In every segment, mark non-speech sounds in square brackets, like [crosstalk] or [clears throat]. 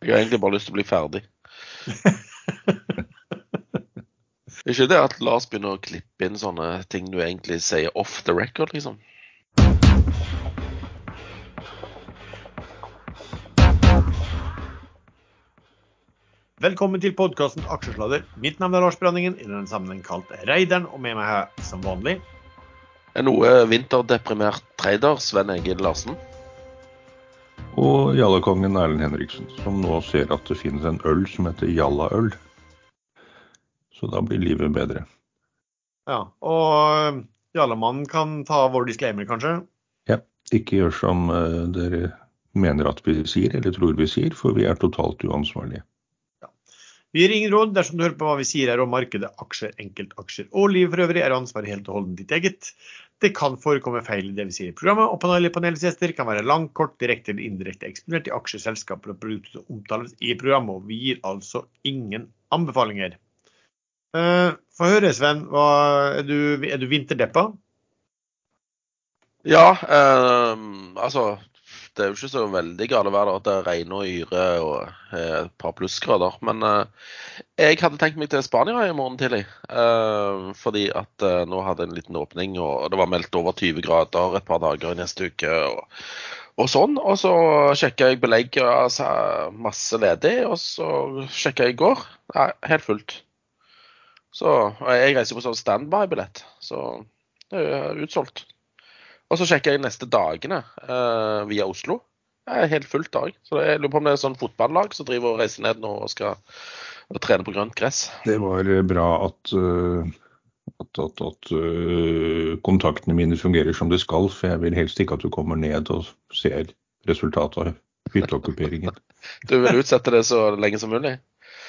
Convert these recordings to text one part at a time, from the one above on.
Jeg har egentlig bare lyst til å bli ferdig. [laughs] Ikke det at Lars begynner å klippe inn sånne ting du egentlig sier off the record, liksom. Velkommen til podkasten Aksjesladder. Mitt navn er Lars Branningen, i denne sammenheng kalt Reideren, og med meg her som vanlig noe vinterdeprimert trader, Sven Egil Larsen. Og jallakongen Erlend Henriksen, som nå ser at det finnes en øl som heter Jallaøl. Så da blir livet bedre. Ja, og øh, Jallamannen kan ta vår disclaimer, kanskje? Ja, ikke gjør som eh, dere mener at vi sier, eller tror vi sier, for vi er totalt uansvarlige. Vi gir ingen råd dersom du hører på hva vi sier her om markedet, aksjer, enkeltaksjer og livet for øvrig, er ansvaret helt og holdent ditt eget. Det kan forekomme feil i det vi sier i programmet, og panel i panelgjester kan være langt, kort, direkte eller indirekte eksponert i aksjer, selskaper og produkter som omtales i programmet, og vi gir altså ingen anbefalinger. Uh, Få høre, Sven. Hva, er, du, er du vinterdeppa? Ja, eh, altså Det er jo ikke så veldig gale vær. da. Det regner og yrer og eh, et par plussgrader. Men eh, jeg hadde tenkt meg til Spania i morgen tidlig. Eh, fordi at eh, nå hadde en liten åpning, og det var meldt over 20 grader et par dager i neste uke. og, og sånn, og så sjekka jeg belegget, altså, masse ledig, og så sjekka jeg i går. Nei, helt fullt. Så og Jeg reiser på sånn standby-billett, så det er utsolgt. Og så sjekker jeg neste dagene uh, via Oslo. Det er helt fullt dag. Så jeg lurer på om det er sånn fotballag som driver og reiser ned nå og skal og trene på grønt gress. Det var bra at, eh, at, at, at eh, kontaktene mine fungerer som de skal, for jeg vil helst ikke at du kommer ned og ser resultatet av hytteokkuperingen. [laughs] Du vil utsette det så lenge som mulig?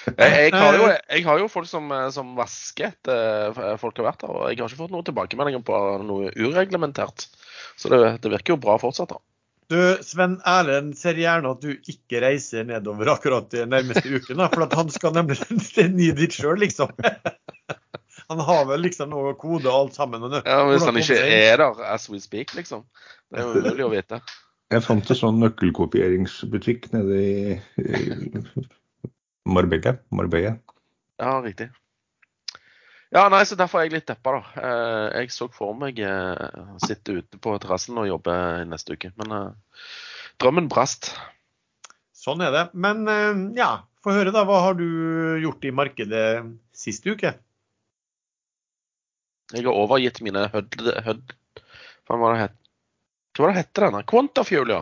Jeg, jeg, har jo, jeg har jo folk som, som vasker etter folk har vært der, og jeg har ikke fått noen tilbakemeldinger på noe ureglementert. Så det, det virker jo bra fortsatt, da. Du, Sven Erlend ser gjerne at du ikke reiser nedover akkurat de nærmeste ukene, for at han skal nemlig til ny dit sjøl, liksom. [laughs] Han har vel liksom noe kode og alt sammen. Men Ja, Hvis han ikke er der as we speak, liksom. Det er jo umulig å vite. Jeg fant en sånn nøkkelkopieringsbutikk nede i, i Marbella. Marbella. Ja, riktig. Ja, nei, så Derfor er jeg litt deppa, da. Eh, Jeg så for meg å sitte ute på terrassen og jobbe neste uke. Men eh, drømmen brast. Sånn er det. Men eh, ja, få høre, da. Hva har du gjort i markedet sist uke? Jeg har overgitt mine hødd... hødd hva var det het? Hva var det hette denne? Quantafuel, ja.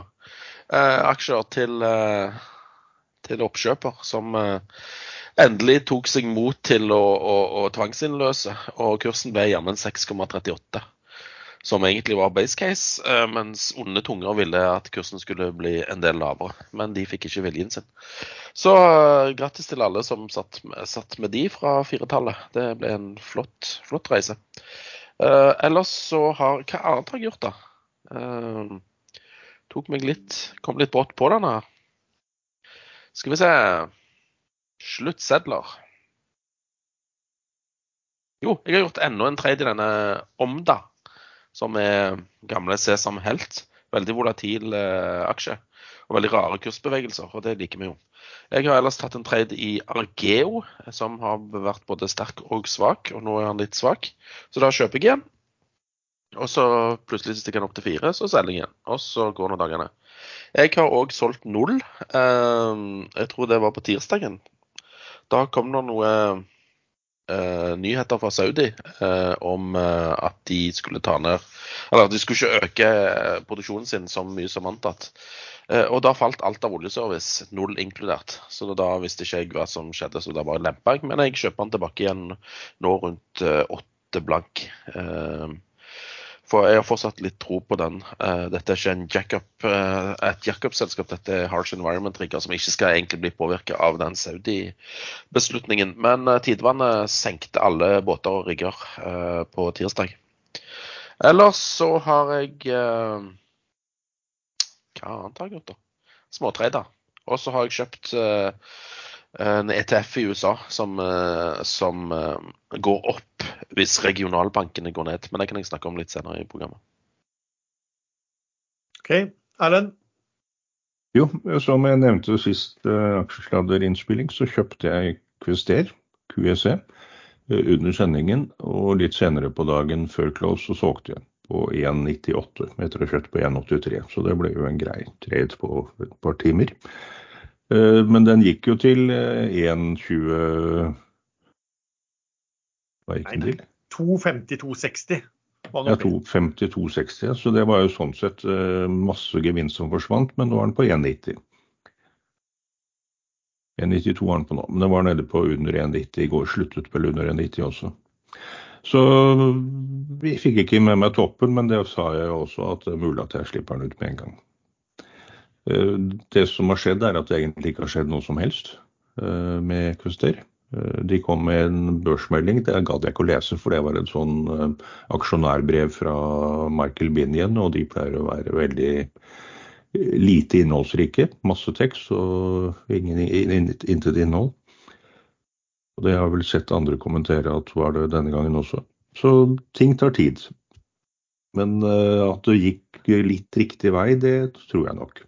Eh, aksjer til, eh, til oppkjøper som eh, endelig tok seg mot til å, å, å tvangsinnløse. Og kursen ble jammen 6,38. Som egentlig var base case, eh, mens onde tunger ville at kursen skulle bli en del lavere. Men de fikk ikke viljen sin. Så eh, grattis til alle som satt, satt med de fra firetallet. Det ble en flott, flott reise. Uh, ellers så har Hva annet har jeg gjort, da? Uh, tok meg litt Kom litt brått på denne. Skal vi se Sluttsedler. Jo, jeg har gjort enda en trade i denne Omda, som er gamle Sesam Helt. Veldig volatil eh, aksje. Og veldig rare kursbevegelser, og det liker vi jo. Jeg har ellers tatt en trade i Argeo, som har vært både sterk og svak, og nå er han litt svak. Så da kjøper jeg igjen. Og så plutselig stikker han opp til fire, så selger jeg igjen. Og så går nå dagene. Jeg har òg solgt null. Eh, Jeg tror det var på tirsdagen. Da kom det noe uh, nyheter fra Saudi uh, om eh, at de skulle ta ned Eller at de skulle ikke øke eh, produksjonen sin så mye som antatt. Eh, og da falt alt av oljeservice, null inkludert. Så da visste ikke jeg hva som skjedde, så da bare lempa jeg. Men jeg kjøper den tilbake igjen nå rundt eh, åtte blank. Eh, for jeg har fortsatt litt tro på den. Eh, dette er ikke en jackup, eh, et jackup-selskap, dette er Harsh Environment-rigger som ikke skal egentlig bli påvirka av den Saudi-beslutningen. Men eh, tidevannet senkte alle båter og rigger på tirsdag. Ellers så har jeg Hva annet har jeg gjort, da? Småtrader. Og så har jeg kjøpt en ETF i USA som, eh, som eh, går opp hvis regionalbankene går ned. Men det kan jeg snakke om litt senere i programmet. OK, Erlend? Jo, som jeg nevnte sist uh, aksjesladderinnspilling, så kjøpte jeg Quester, QSE, uh, under sendingen. Og litt senere på dagen før close så solgte jeg på 1,98 etter å ha kjøpt på 1,83. Så det ble jo en grei trade på et par timer. Uh, men den gikk jo til 1,20 Hva gikk den til? 250-260. Ja, 250-260. Så det var jo sånn sett uh, masse gevinst som forsvant, men nå er den på 1,90. 1,92 er den på nå, men den var nede på under 1,90 i går. Sluttet vel under 1,90 også. Så vi fikk ikke med meg toppen, men det sa jeg også at det er mulig at jeg slipper den ut med en gang. Uh, det som har skjedd, er at det egentlig ikke har skjedd noe som helst uh, med Kuster. Eh, de kom med en børsmelding, det gadd jeg ikke å lese, for det var et sånn eh, aksjonærbrev fra Michael Binion, og de pleier å være veldig eh, lite innholdsrike. Masse tekst og intet innhold. Og det har jeg vel sett andre kommentere at var det denne gangen også. Så ting tar tid. Men at det gikk litt riktig vei, det tror jeg nok.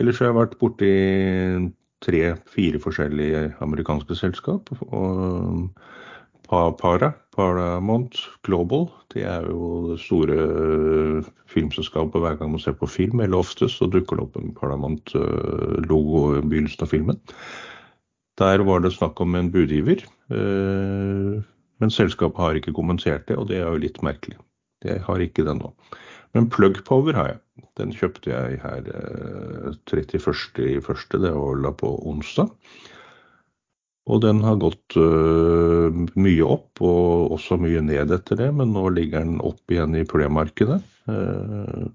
Ellers har jeg vært borti tre-fire forskjellige amerikanske selskap. og Para, Paramount Global, det er jo det store filmselskapet hver gang man ser på film, eller oftest så dukker det opp en Paramount-logo i begynnelsen av filmen. Der var det snakk om en budgiver, eh, men selskapet har ikke kommentert det, og det er jo litt merkelig. Det har ikke det nå. Men Plug Power har jeg. Den kjøpte jeg her 31.1. Det var på onsdag. Og den har gått uh, mye opp, og også mye ned etter det, men nå ligger den opp igjen i pre-markedet. Uh,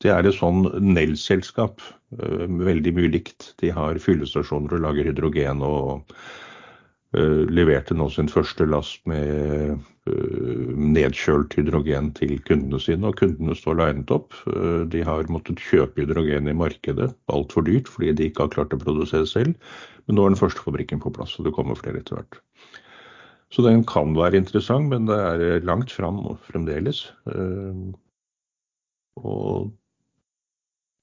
det er et sånn Nell-selskap, uh, veldig mye likt. De har fyllestasjoner og lager hydrogen og leverte nå sin første last med Eh, nedkjølt hydrogen til kundene sine, og kundene står linet opp. Eh, de har måttet kjøpe hydrogen i markedet, altfor dyrt fordi de ikke har klart å produsere selv. Men nå er den første fabrikken på plass, og det kommer flere etter hvert. Så den kan være interessant, men det er langt fram fremdeles. Eh, og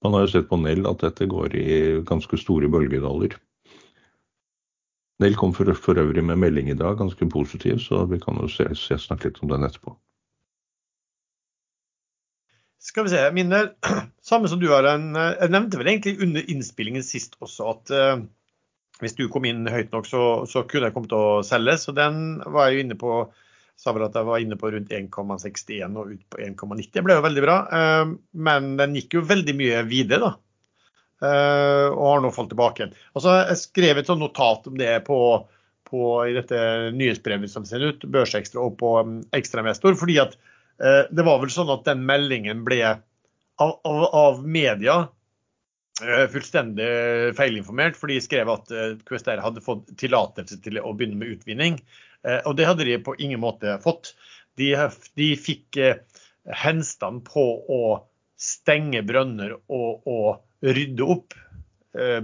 man har jo sett på Nell at dette går i ganske store bølgedaler. Nell kom for, for, øvrig med melding i dag, ganske positiv, så vi kan jo se, se snakke litt om den etterpå. Skal vi se, Minner. [clears throat] samme som du har en Jeg nevnte vel egentlig under innspillingen sist også at uh, hvis du kom inn høyt nok, så, så kunne jeg kommet til å selge. Så den var jeg jo inne på sa vel at jeg var inne på rundt 1,61 og ut på 1,90. Det ble jo veldig bra. Uh, men den gikk jo veldig mye videre, da. Uh, og har nå falt tilbake igjen. Altså, jeg skrev et sånt notat om det på, på i dette nyhetsbrevet som sendes ut, Børsekstra og på um, fordi at eh, det var vel sånn at den meldingen ble av, av, av media uh, fullstendig feilinformert. For de skrev at QSR hadde fått tillatelse til å begynne med utvinning. og det hadde de på ingen måte fått. De, de fikk henstand på å stenge brønner og, og rydde opp eh,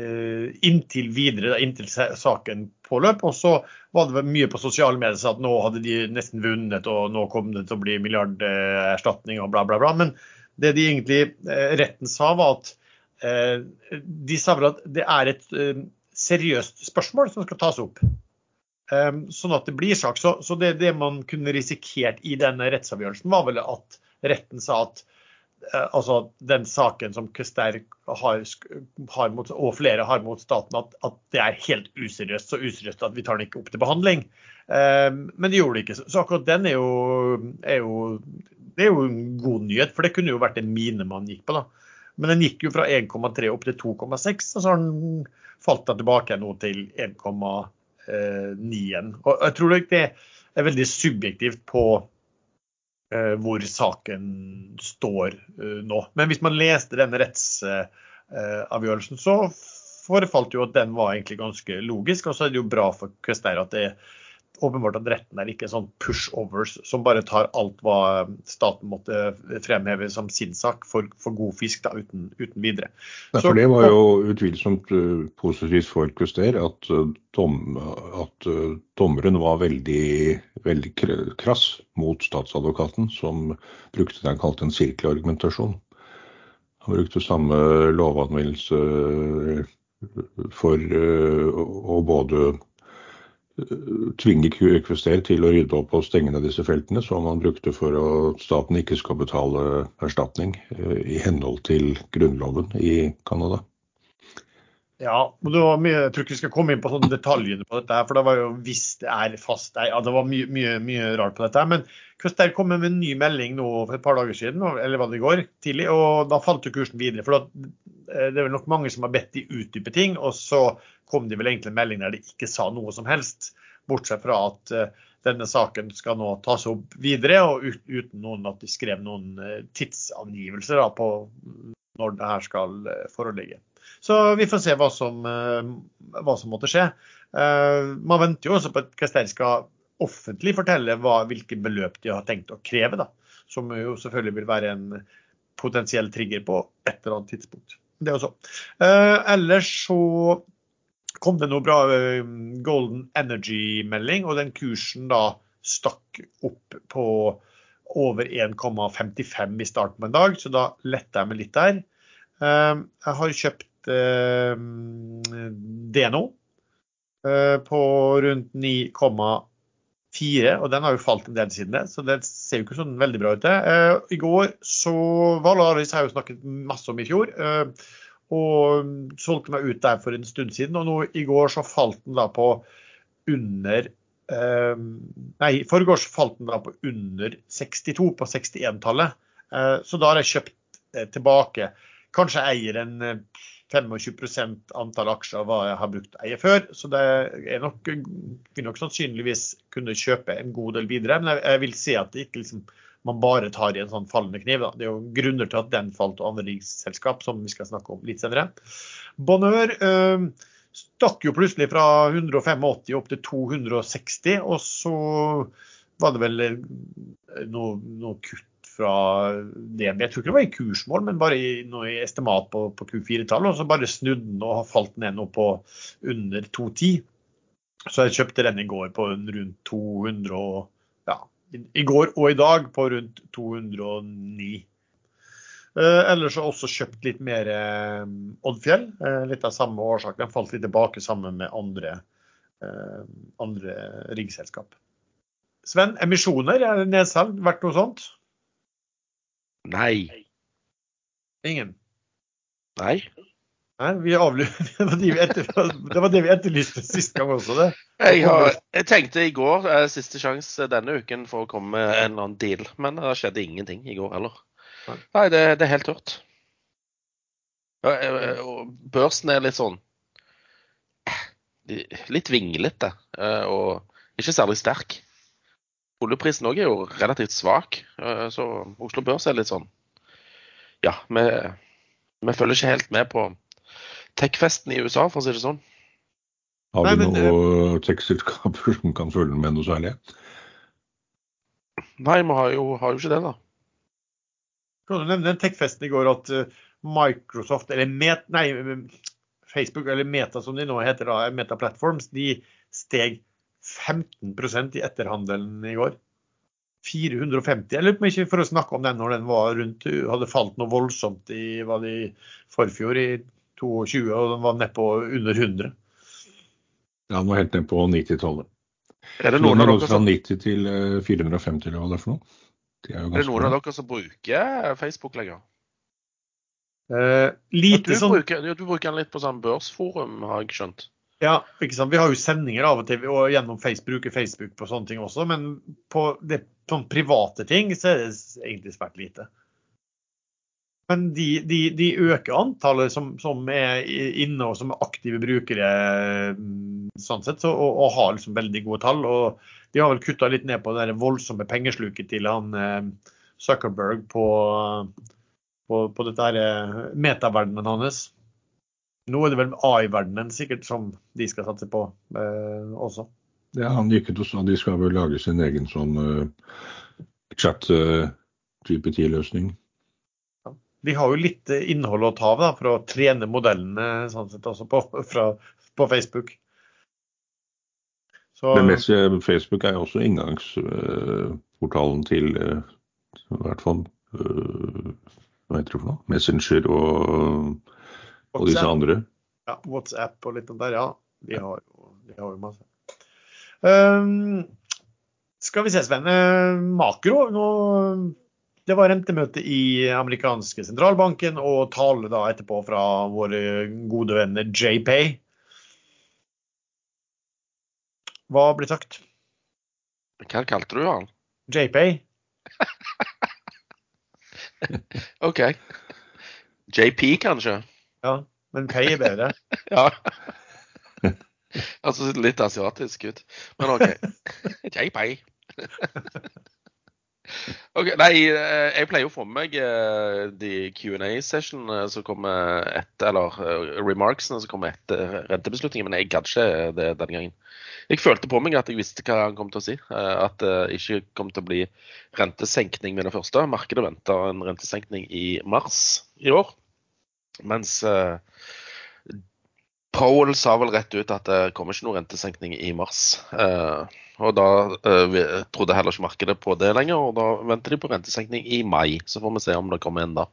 eh, inntil videre, inntil saken påløp. Og så var det mye på sosiale medier at nå hadde de nesten vunnet, og nå kom det til å bli milliarderstatning og bla, bla, bla. Men det de egentlig eh, retten sa, var at de sa vel at det er et seriøst spørsmål som skal tas opp. Sånn at det blir sak. Så, det, det, man kunne risikert i denne rettsavgjørelsen, var vel at retten sa at altså den saken som Kuster har, har mot, og flere har mot staten, at, at, det er helt useriøst. Så useriøst at vi tar den ikke opp til behandling. Eh, men de gjorde det ikke. Så akkurat den er jo, er jo, det er jo en god nyhet, for det kunne jo vært en mine man gikk på. da. Men den gikk jo fra 1,3 opp til 2,6, og så har den falt da tilbake nå til 1,9 igjen. Og jeg tror det er veldig subjektivt på Eh, hvor saken står eh, nå. Men hvis man leste denne rettsavgjørelsen, så forefalt jo at den var egentlig ganske logisk. Og så er det jo bra for Quester at det er åpenbart at retten er ikke sånn pushovers som bare tar alt hva staten måtte fremheve som sin sak for, for god fisk da, uten, uten videre. Nei, for Det var jo utvilsomt uh, positivt for Kuster at, uh, dom, at uh, dommeren var veldig, veldig krass mot statsadvokaten, som brukte det han kalte en sirkelargumentasjon. Han brukte samme lovanvendelse for å både tvinge QFST til å rydde opp og stenge ned disse feltene, som man brukte for at staten ikke skal betale erstatning i henhold til grunnloven i Canada. Ja, men det var mye, jeg tror ikke vi skal komme inn på sånne detaljene på dette. her, for det var jo hvis det er fast ja, Det var mye, mye, mye rart på dette. Men Køster kom med en ny melding nå for et par dager siden, eller var det går tidlig, og da falt jo kursen videre. For da, det er vel nok mange som har bedt de utdype ting, og så kom de vel egentlig en melding der de ikke sa noe som helst. Bortsett fra at uh, denne saken skal nå tas opp videre, og uten noen at de skrev noen uh, tidsangivelser da, på når det her skal uh, foreligge. Så vi får se hva som, eh, hva som måtte skje. Eh, man venter jo også på at Castell skal offentlig fortelle hva, hvilke beløp de har tenkt å kreve. Da. Som jo selvfølgelig vil være en potensiell trigger på et eller annet tidspunkt. Det også. Eh, ellers så kom det noe bra Golden Energy-melding, og den kursen da stakk opp på over 1,55 i starten på en dag, så da letta jeg meg litt der. Jeg har kjøpt DNO eh, på rundt 9,4, og den har jo falt en del siden det, så det ser jo ikke sånn veldig bra ut. Eh, I går så Valaris har jeg jo snakket masse om i fjor. Eh, og solgte meg ut der for en stund siden, og nå i går så falt den da på under eh, Nei, i forgårs falt den da på under 62, på 61-tallet. Eh, så da har jeg kjøpt tilbake. Kanskje eier en 25 antall aksjer av hva jeg har brukt eie før. Så det er nok, vil nok sannsynligvis kunne kjøpe en god del videre. Men jeg, vil si at ikke liksom, man bare tar i en sånn fallende kniv. Da. Det er jo grunner til at den falt og andre riksselskap, som vi skal snakke om litt senere. Bonheur øh, stakk jo plutselig fra 185 opp til 260, og så var det vel noe, noe kutt fra DNB. Jeg tror ikke det var i kursmål, men bare i, i estimat på, på Q4-tallet. Og så bare snudde den og falt ned nå på under 2,10. Så jeg kjøpte den i går på rundt 200 og, ja, i går og i dag på rundt 209. Eh, ellers har jeg også kjøpt litt mer eh, Oddfjell. Eh, litt av samme årsak. Den falt litt tilbake sammen med andre, eh, andre riggselskap. Sven, emisjoner, er det nedsalg? Vært noe sånt? Nei. Ingen? Nei. Nei, vi avly... [laughs] det, var det, etter... det var det vi etterlyste sist gang også, det. Jeg, har... jeg tenkte i går er siste sjanse denne uken for å komme med en eller annen deal, men det skjedde ingenting i går heller. Nei, det, det er helt tørt. Børsen er litt sånn Litt vinglete og ikke særlig sterk. Oljeprisen òg er jo relativt svak, eh, så Oslo Børs er litt sånn Ja, vi, vi følger ikke helt med på tech-festen i USA, for å si det sånn. Har vi noen tech-selskaper [laughs] som kan følge med noe særlig? Nei, vi har jo, har jo ikke det, da. Kan du nevne den tech-festen i går at eh, Microsoft, eller Met, nei, Facebook, eller Meta som de nå heter, da, Meta Platforms, de steg 15% i etterhandelen i går. 450. Jeg lurer på ikke for å snakke om den når den var rundt, hadde falt noe voldsomt i var det i forfjor, i 22, og den var nedpå under 100. Ja, den var helt ned på 90-tallet. Er det noen av dere som... Fra 90 til 450, eller hva det er for noe? Det er, er det noen av dere som bruker Facebook lenger? Eh, lite du, sånn... bruker, du bruker den litt på sånn børsforum, har jeg skjønt? Ja, ikke sant? Vi har jo sendinger av og til og gjennom Facebook, bruker Facebook på sånne ting også, men på det, sånn private ting så er det egentlig svært lite. Men de, de, de øker antallet som, som, er inne og som er aktive brukere sånn sett, så, og, og, har liksom veldig gode tall. og De har vel kutta litt ned på det voldsomme pengesluket til han eh, Zuckerberg på, på, på dette eh, metaverdenen hans. Nå er det vel AI-verdenen sikkert som de skal satse på eh, også. Ja, Han gikk ut og sa de skal vel lage sin egen sånn uh, chat-GPT-løsning. Eh, uh, ja. De har jo litt innhold å ta av da, for å trene modellene sånn sett også på, [laughs] fra, på Facebook. Så, Men mest, Facebook er jo også inngangsportalen til i hvert fall hva heter det for noe? Messenger og, og disse andre. Ja, WhatsApp og litt sånt der, ja. De har jo, de har jo masse. Um, skal vi se, Sven. Eh, Makro. Nå, det var rentemøte i amerikanske sentralbanken og tale da etterpå fra våre gode venner JPay. Hva blir sagt? Hva kalte du han? JPay? [laughs] OK. JP, kanskje? Ja, men pay er bedre. [laughs] Ja. [laughs] altså litt asiatisk ut. Men OK. [laughs] JP. Ok, Nei, eh, jeg pleier å få med meg eh, de Q&A-sessionene som kommer etter, eller eh, remarksene som kommer etter rentebeslutningen, men jeg gadd ikke det denne gangen. Jeg følte på meg at jeg visste hva han kom til å si. eh, At det ikke kom til å bli rentesenkning med det første. Markedet venter en rentesenkning i mars i år. Mens eh, Powell sa vel rett ut at det kommer ikke noen rentesenkning i mars. Eh, og da eh, trodde heller ikke markedet på det lenger, og da venter de på rentesenkning i mai. Så får vi se om det kommer en da.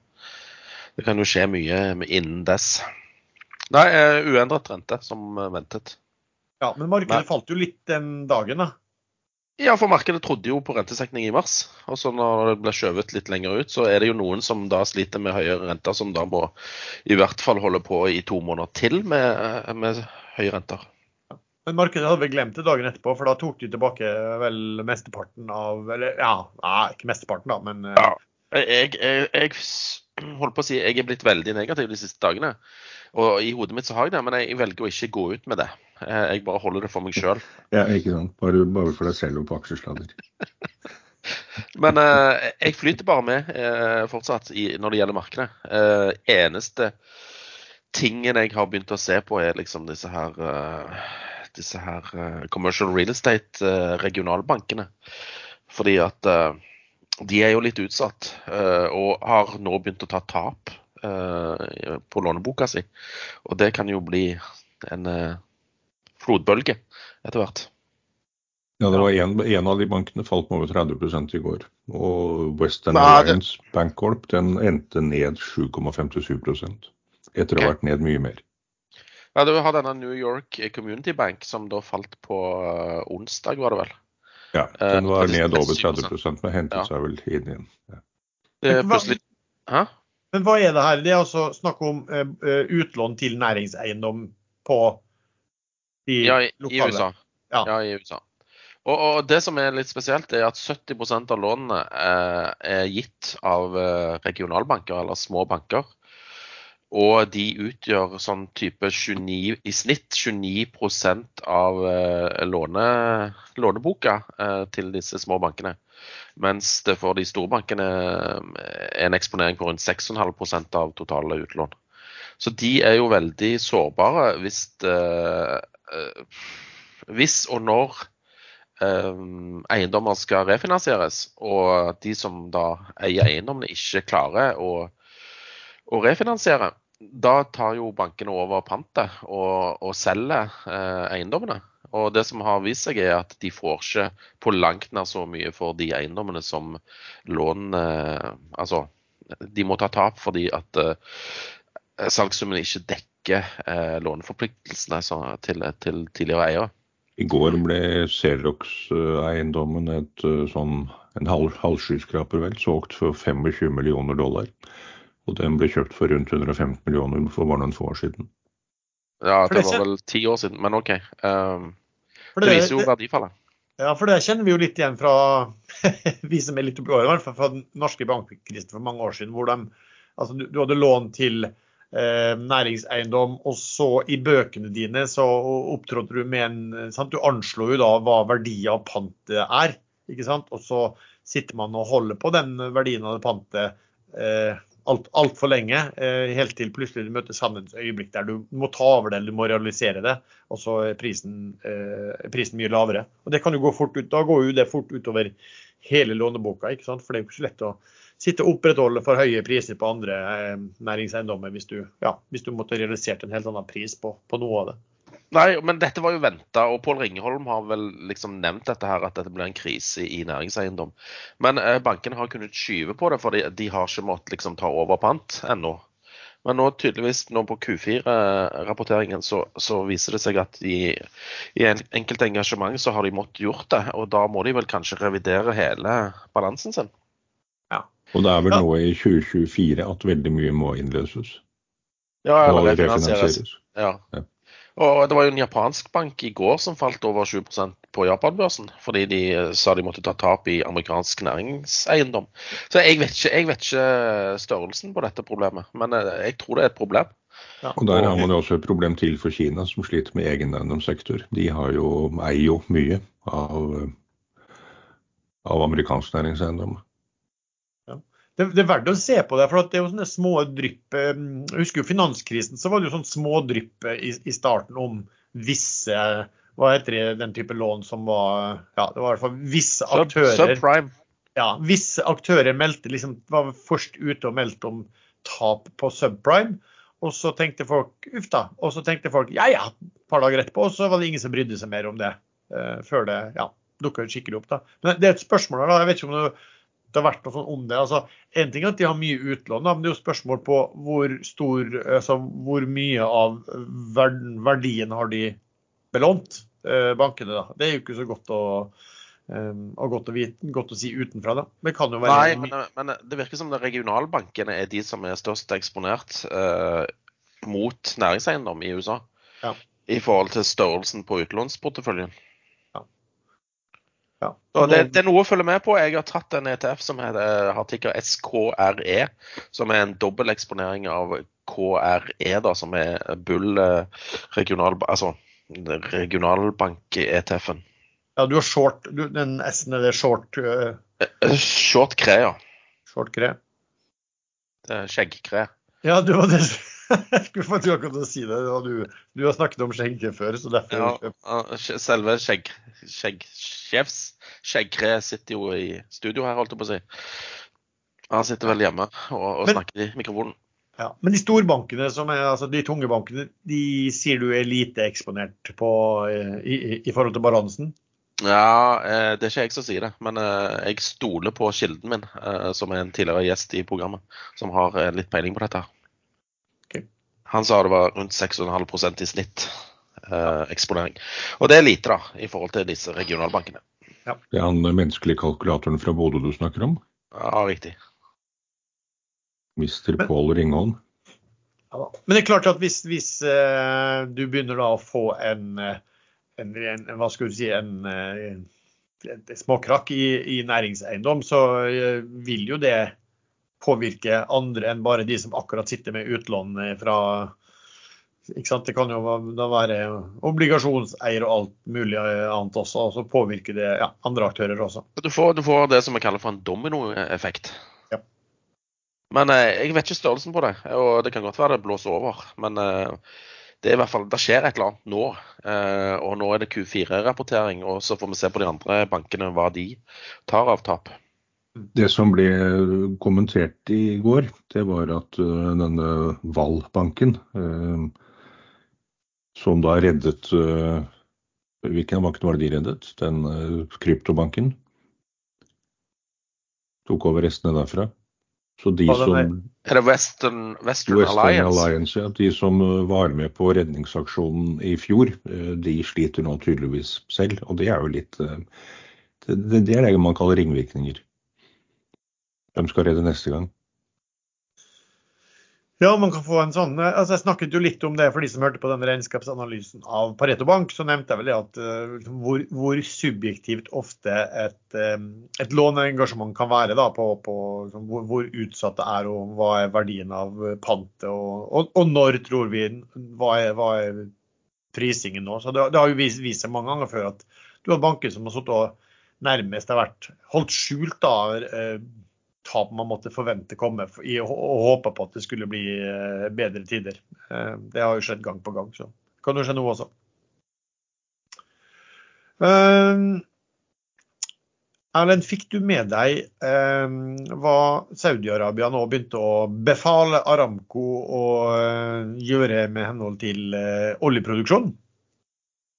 Det kan jo skje mye innen dess. Nei, uendret rente, som ventet. Ja, men markedet Nei. falt jo litt den dagen, da. Ja, for markedet trodde jo på rentesenkning i mars. Og så når det ble skjøvet litt lenger ut, så er det jo noen som da sliter med høyere renter, som da må i hvert fall holde på i to måneder til med, med høye renter. Men markedet hadde vel glemt det dagen etterpå, for da tok de tilbake vel mesteparten av Eller ja, nei, ikke mesteparten, da, men eh, Ja. Jeg, jeg, jeg holdt på å si jeg er blitt veldig negativ de siste dagene. Og i hodet mitt så har jeg det, men jeg velger å ikke gå ut med det. Eh, Jeg bare holder det for meg sjøl. Ja, ikke sant. Bare, bare for deg selv og på aksjesladder. [laughs] Men eh, jeg flyter bare med eh, fortsatt i, når det gjelder markedet. Eh, eneste tingen jeg har begynt å se på, er liksom disse her uh, disse her uh, commercial real estate eh, regionalbankene. Fordi at de er jo litt utsatt, og har nå begynt å ta tap på låneboka si. Og det kan jo bli en flodbølge etter hvert. Ja, det var en, en av de bankene falt med over 30 i går. Og Western Nei, det- Corp Bancorp den endte ned 7,57 etter å ha vært ned mye mer. Ja, Du har denne New York Community Bank som da falt på eh, onsdag, var det vel? Ja, Eh, Den var ned over 30 men hentet Ja. seg vel inn igjen. Ja. Det er Men hva- Men hva er det her? Det er altså snakk om eh, eh, utlån til næringseiendom på de Ja, i, i. USA. Ja. Ja, i USA. Og, og det som er litt spesielt, er at 70% av lånene eh, er gitt av eh, regionalbanker, eller små banker. Og de utgjør sånn type 29, i snitt 29% av eh, låne, låneboka eh, til disse små bankene. Mens det for de store bankene eh, er en eksponering på rundt 6,5% av totale utlån. Så de er jo veldig sårbare hvis, eh, eh, hvis og når eh, eiendommer skal refinansieres, og de som da eier eiendommene ikke klarer å, å refinansiere, da tar jo bankene over pantet og, og selger eh, eiendommene. Og det som har vist seg, er at de får ikke på langt nær så mye for de eiendommene som lån eh, Altså, de må ta tap fordi at eh, salgssummen ikke dekker eh, låneforpliktelsene så, til, til tidligere eiere. I går ble Xerox-eiendommen et eh, sånn en halv, halvskyskraper vel, solgt for 25 millioner dollar. Og den ble kjøpt for rundt 115 millioner for bare noen få år siden. Ja, det var vel ti år siden, men OK. Um, det det, viser jo verdifallet. ja, for det kjenner vi jo litt igjen fra [laughs] vi som er litt oppi årene, i hvert fall fra den norske bankkrisen for mange år siden. hvor de, altså, du, du hadde lån til næringseiendom, og så i bøkene dine så opptrådte du med en sant? Du anslo jo da hva verdien av pantet er. ikke sant? Og så sitter man og holder på den verdien av det pantet eh, alt altfor lenge, eh, helt til plutselig du møter sannhetens øyeblikk der du må ta over det eller du må realisere det, og så er prisen, eh, prisen mye lavere. Og det kan jo gå fort ut, Da går jo det fort utover hele låneboka, ikke sant? for det er jo ikke så lett å sitte og opprettholde for høye priser på andre eh, næringseiendommer hvis ja, hvis du måtte realisert en helt annen pris på, på noe av det. Nei, men dette var jo venta, og Pål Ringeholm har vel liksom nevnt dette her, at dette blir en krise i næringseiendom. Men eh, bankene har kunnet skyve på det, for de har ikke måttet liksom ta over pant ennå. Men nå tydeligvis nå på Q4-rapporteringen så, så, viser det seg at i, i en, enkelte engasjement så har de måttet gjort det. Og da må de vel kanskje revidere hele balansen sin. Ja. Og det er vel nå i 2024 at veldig mye må innløses? Ja, eller refinansieres. Ja. ja. Og det var jo en japansk bank i går som falt over 20% på Japanbørsen, fordi de eh, sa de måtte ta tap i amerikansk næringseiendom. Så jeg vet, ikke, jeg vet ikke størrelsen på dette problemet, men eh, jeg tror det er et problem. Ja. Og Der har man jo også et problem til for Kina, som sliter med egen eiendomssektor. De har jo, eier jo mye av, av amerikansk næringseiendom det, det, er verdt å se på det. for det er jo sånne små drypp eh, Jeg husker jo finanskrisen, så var det jo sånn små drypp i, i, starten om visse Hva heter det, den type lån som var Ja, det var i hvert fall visse aktører Subprime. Ja, visse aktører meldte, liksom, var først ute og meldte om tap på subprime. Og så tenkte folk uff da. Og så tenkte folk ja ja, et par dager etterpå, og så var det ingen som brydde seg mer om det. Uh, før det ja, dukka skikkelig opp. da. Men det er et spørsmål her, da. Jeg vet ikke om det det har vært noe sånn om det. Altså, en ting er at de har mye utlån, men det er jo spørsmål på hvor, stor, altså, hvor mye av verdien har de belånt, eh, bankene. da. Det er jo ikke så godt å, um, godt, å vite, godt å si utenfra. da. Det kan jo være... Nei, men, men det virker som det regionalbankene er de som er størst eksponert eh, mot næringseiendom i USA. Ja. I forhold til størrelsen på utlånsporteføljen. Ja. Det, det, er noe å følge med på. Jeg har tatt en ETF som heter, har tikker SKRE, som er en dobbelteksponering av KRE, da, som er Bull eh, regional, altså regionalbank-ETF-en. Ja, du har short, du, den S-en er det short uh... Short kre, ja. Short kre. Skjeggkre. Ja, du var det. Jeg [laughs] skulle faktisk akkurat si det. Du, du, har snakket om skjegget før, så derfor ja, Selve skjegg, skjeggsjefs skjeggre sitter jo i studio her, holdt jeg på å si. Han sitter vel hjemme og, og men, snakker i mikrofonen. Ja, men de storbankene, som er, altså de tunge bankene, de sier du er lite eksponert på eh, i, i, i forhold til balansen? Ja, eh, det er ikke jeg som sier det, men eh, jeg stoler på kilden min, som er en tidligere gjest i programmet, som har litt peiling på dette. Han sa det var rundt 6,5% i snitt eh, eksponering. Og det er lite, da, i forhold til disse regionalbankene. Ja. Det er han menneskelige kalkulatoren fra Bodø du snakker om? Ja, riktig. Mister Pål Ringholm. Ja, Men det er klart at hvis, hvis uh, du begynner da å få en, eh, en, en, hva skal du si, en, en, en småkrakk i, i, næringseiendom, så uh, vil jo det påvirke andre enn bare de som akkurat sitter med utlån fra ikke sant? Det kan jo da være obligasjonseier og alt mulig annet også, og så påvirker det ja, andre aktører også. Du får, du får, det som vi kaller for en dominoeffekt. Ja. Men eh, jeg vet ikke størrelsen på det, og det kan godt være det blåser over. Men eh, det, er i hvert fall, det skjer et eller annet nå. Eh, og nå er det Q4-rapportering, og så får vi se på de andre bankene hva de tar av tap. Det som ble kommentert i går, det var at uh, denne Val-banken, uh, som da reddet uh, Hvilken bank var det de reddet? Den kryptobanken? Tok over restene derfra. Så de som Er det Western, Western, Western Alliance? Alliance? Ja. De som var med på redningsaksjonen i fjor, de sliter nå tydeligvis selv. Og det er jo litt Det, det er det man kaller ringvirkninger. Hvem skal redde neste gang? Ja, man kan få en sånn altså Jeg snakket jo litt om det for de som hørte på den regnskapsanalysen av Pareto Bank. Så nevnte jeg vel det at uh, hvor, hvor, subjektivt ofte et, um, et låneengasjement kan være. da, på, på liksom, hvor, hvor, utsatt det er og hva er verdien av pantet. Og, og, og, når tror vi hva er, hva er prisingen nå. Så det, det har jo vist, vist, seg mange ganger før at du har banker som har sittet og nærmest har vært holdt skjult da, tap man måtte forvente komme i og håpe på at det skulle bli eh, bedre tider. Eh, det har jo skjedd gang på gang, så det kan jo skje noe også. Eh, Erlend, fikk du med deg hva Saudi-Arabia nå begynte å befale Aramco å gjøre med henhold til oljeproduksjon?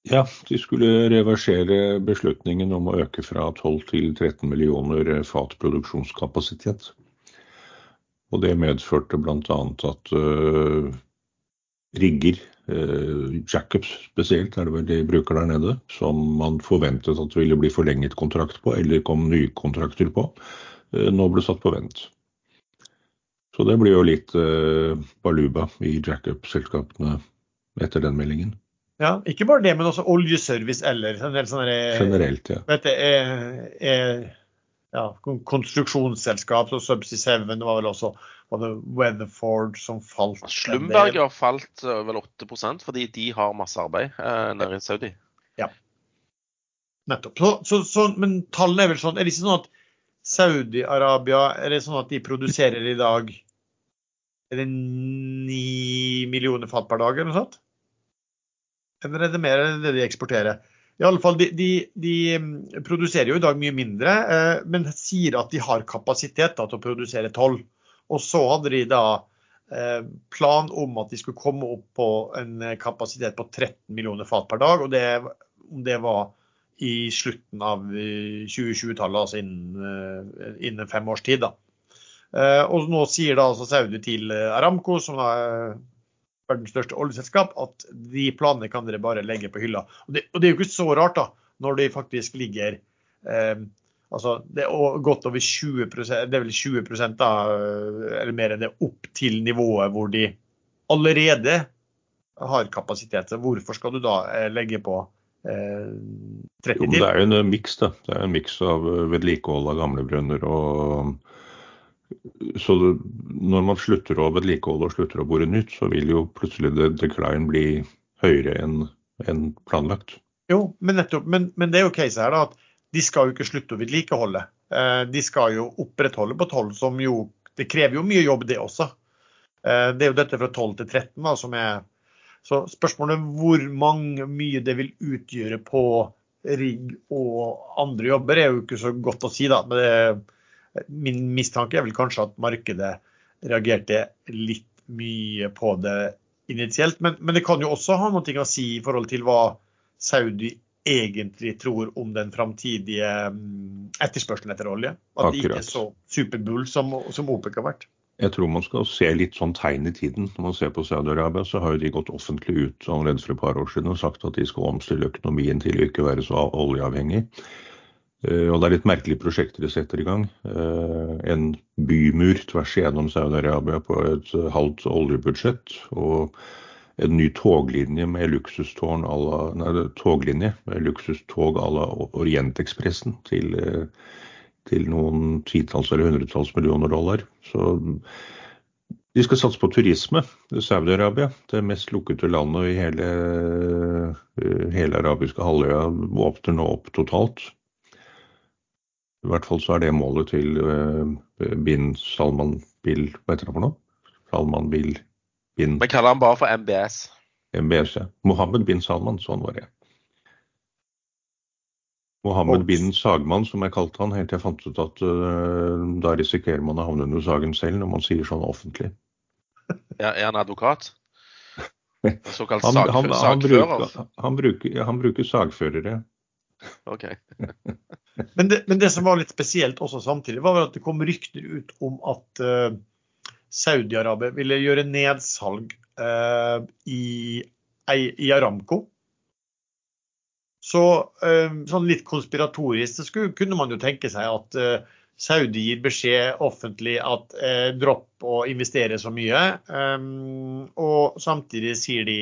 Ja, de skulle reversere beslutningen om å øke fra 12 til 13 millioner fat produksjonskapasitet. Og det medførte bl.a. at uh, rigger, uh, jackups spesielt, er det vel de bruker der nede, som man forventet at det ville bli forlenget kontrakt på, eller kom nye kontrakter på, uh, nå ble satt på vent. Så det blir jo litt baluba i jackup-selskapene etter den meldingen. Ja, ikke bare det, men også oljeservice eller en del sånne Generelt, ja. Vet du, er, er, ja, konstruksjonsselskap, så Subsea Seven var vel også var det Weatherford som falt. Slumberger falt vel 8 fordi de har masse arbeid eh, nede i Saudi. Ja, nettopp. Så, så, så, men tallene er vel sånn Er det ikke sånn at Saudi-Arabia er det sånn at de produserer i dag er det 9 millioner fat per dag eller noe sånt? Eller er det mer enn det de eksporterer? I alle fall, de, de, de, mm, produserer jo i dag mye mindre, eh, men sier at de har kapasitet da, til å produsere 12. Og så hadde de da eh, plan om at de skulle komme opp på en kapasitet på 13 millioner fat per dag. og det, det var i slutten av 2020-tallet, altså innen, eh, innen, fem års tid. Da. Eh, og nå sier da altså Saudi til Aramco, som da verdens største oljeselskap, at de planene kan dere bare legge på hylla. Og det, og det er jo ikke så rart, da, når de faktisk ligger eh, altså Det er godt over 20% det er vel 20 da, eller mer enn det, opp til nivået hvor de allerede har kapasitet. Så hvorfor skal du da eh, legge på eh, 30 til? Jo, det er jo en miks, da. Det er en miks av vedlikehold av gamle brønner og så det, når man slutter å vedlikeholde og slutter å bore nytt, så vil jo plutselig det decline bli høyere enn en planlagt. Jo, men nettopp. Men, men, det er jo caset her da, at de skal jo ikke slutte å vedlikeholde. Eh, de skal jo opprettholde på 12, som jo Det krever jo mye jobb, det også. Eh, det er jo dette fra 12 til 13 da, som er Så spørsmålet hvor mange, mye det vil utgjøre på rigg og andre jobber, er jo ikke så godt å si, da. Men det er Min mistanke er vel kanskje at markedet reagerte litt mye på det initielt. Men, men det kan jo også ha noe å si i forhold til hva Saudi egentlig tror om den framtidige mm, etterspørselen etter olje. At det ikke er så superbull som, som OPEC har vært. Jeg tror man skal se litt sånn tegn i tiden. Når man ser på Saudi-Arabia, så har jo de gått offentlig ut allerede for et par år siden og sagt at de skal omstille økonomien til å ikke være så oljeavhengig. Eh, og det er litt merkelige prosjekter de setter i gang. Eh, en bymur tvers igjennom Saudi-Arabia på et halvt oljebudsjett. Og en ny toglinje med luksustårn à la, nei, toglinje med luksustog à la Orientekspressen til, eh, til noen titalls eller hundretalls millioner dollar. Så de skal satse på turisme. Saudi-Arabia, det mest lukkede landet i hele, hele arabiske halvøya, åpner nå opp totalt. I hvert fall så er det målet til uh, bin Salman Bill, Hva heter det for noe? Salman Bill bin Vi kaller han bare for MBS. MBS, ja. Mohammed bin Salman, sånn var det. Mohammed bin Sagman, som jeg kalte han, helt til jeg fant ut at uh, da risikerer man å havne under sagen selv når man sier sånn offentlig. [laughs] Ja, er han advokat? [laughs] Såkalt han, han, han, sagfører? Han bruker, han bruker sagførere. Ok. [laughs] men, det, men, det, som var litt spesielt også samtidig, var at det kom rykter ut om at uh, Saudi-Arabia ville gjøre nedsalg uh, i, i, Aramco. Så uh, sånn litt konspiratorisk så skulle, kunne man jo tenke seg at Saudi gir beskjed offentlig at eh, dropp å investere så mye. Um, og samtidig sier de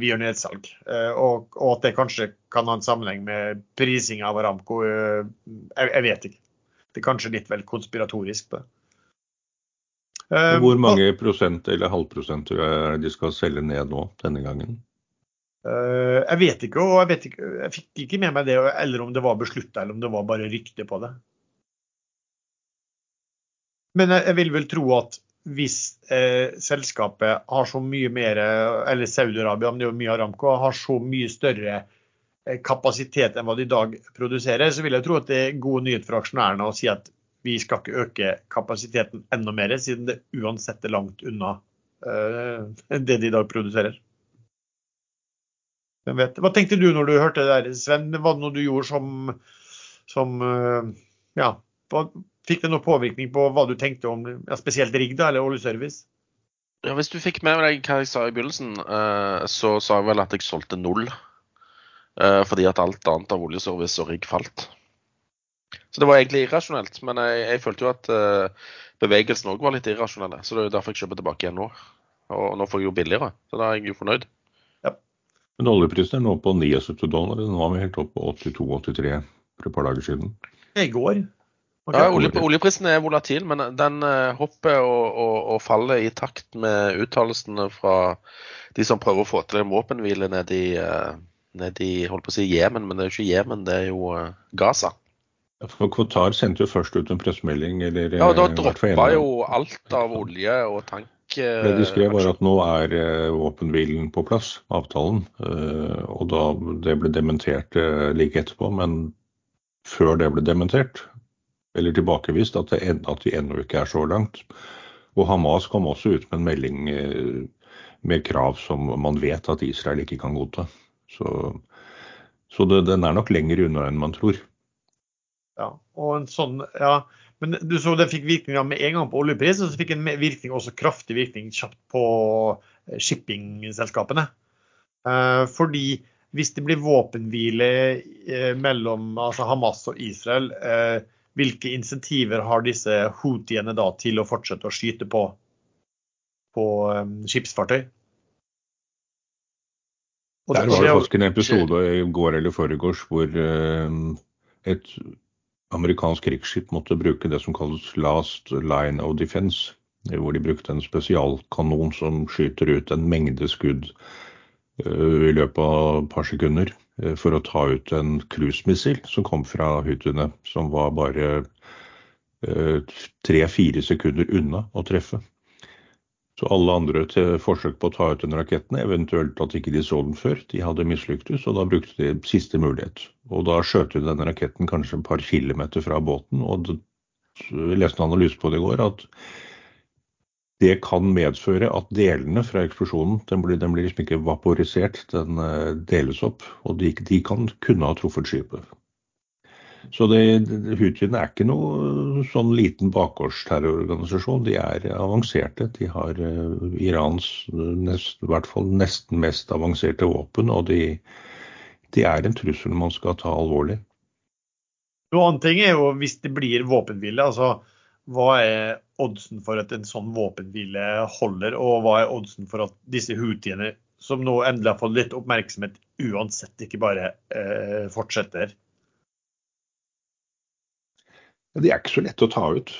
vi gjør nedsalg. Uh, og, og, at det kanskje kan ha en sammenheng med prising av Aramco. Uh, jeg, jeg, vet ikke. Det er kanskje litt vel konspiratorisk. det. Um, Hvor mange prosent eller halvprosent er de skal selge ned nå denne gangen? Uh, jeg vet ikke, og jeg, vet ikke, jeg fikk ikke med meg det, eller om det var beslutta eller om det var bare rykte på det. Men jeg vil vel tro at hvis eh, selskapet har så mye mer, eller Saudi-Arabia, men det er jo mye Aramco, har så mye større eh, kapasitet enn hva de i dag produserer, så vil jeg tro at det er god nyhet for aksjonærene å si at vi skal ikke øke kapasiteten enda mer, siden det uansett er langt unna eh, det de i dag produserer. Hvem vet. Hva tenkte du når du hørte det der, Sven? Var det noe du gjorde som, som eh, Ja, fikk det noen påvirkning på hva du tenkte om ja, spesielt rigg da, eller oljeservice? Ja, Hvis du fikk med deg hva jeg sa i begynnelsen, eh, så sa jeg vel at jeg solgte null. Eh, fordi at alt annet av oljeservice og rigg falt. Så det var egentlig irrasjonelt. Men jeg, jeg følte jo at bevegelsen òg var litt irrasjonell. Så det er derfor jeg kjøper tilbake igjen nå. Og nå får jeg jo billigere, så da er jeg jo fornøyd. Men oljeprisen er nå på 79 dollar. Den var helt opp på 82-83 for et par dager siden. I går. Okay. Ja, olje, Oljeprisen er volatil, men den uh, hopper og, og, og, faller i takt med uttalelsene fra de som prøver å få til en våpenhvile nede i, uh, nede i holdt på å si Jemen, men det er jo ikke Jemen, det er jo uh, Gaza. For Qatar sendte jo først ut en pressemelding. Eller, ja, og da droppa jo alt av olje og tank det de skrev var at nå er eh, våpenhvilen på plass, avtalen. Eh, og da det ble dementert eh, like etterpå, men før det ble dementert, eller tilbakevist, at, det, at de ennå ikke er så langt. Og Hamas kom også ut med en melding med krav som man vet at Israel ikke kan godta. Så, så det, den er nok lenger unna enn man tror. Ja, og en sånn, ja, men du så det fikk virkning med en gang på oljepris, og så fikk en virkning, også kraftig virkning kjapt på eh, shippingselskapene. Eh, fordi hvis det blir våpenhvile eh, mellom altså Hamas og Israel, hvilke insentiver har disse houthiene da til å fortsette å skyte på, på skipsfartøy? Der var det faktisk en episode i går eller foregårs hvor et amerikansk krigsskip måtte bruke det som kalles last line of defense, hvor de brukte en spesialkanon som skyter ut en mengde skudd uh, i løpet av et par sekunder for å ta ut en cruisemissil som kom fra Hutuene, som var bare uh, tre-fire sekunder unna å treffe. Så alle andre til forsøk på å ta ut den raketten, eventuelt at ikke de så den før, de hadde mislyktes, og da brukte de siste mulighet. Og da skjøt de denne raketten kanskje et par kilometer fra båten, og jeg leste en analyse på det i går, at det kan medføre at delene fra eksplosjonen den blir, den blir liksom ikke vaporisert, den eh, deles opp. Og de, de kan kunne ha truffet skipet. Så Houthiene er ikke noe sånn liten bakgårdsterrororganisasjon. De er avanserte. De har uh, Irans nest, i hvert fall nesten mest avanserte våpen, og de, de er en trussel man skal ta alvorlig. Noe annet ting er jo hvis det blir våpenhvile. altså Hva er oddsen for at en sånn våpenhvile holder, og hva er oddsen for at disse houthiene, som nå endelig har fått litt oppmerksomhet, uansett ikke bare eh, fortsetter? De er ikke så lette å ta ut.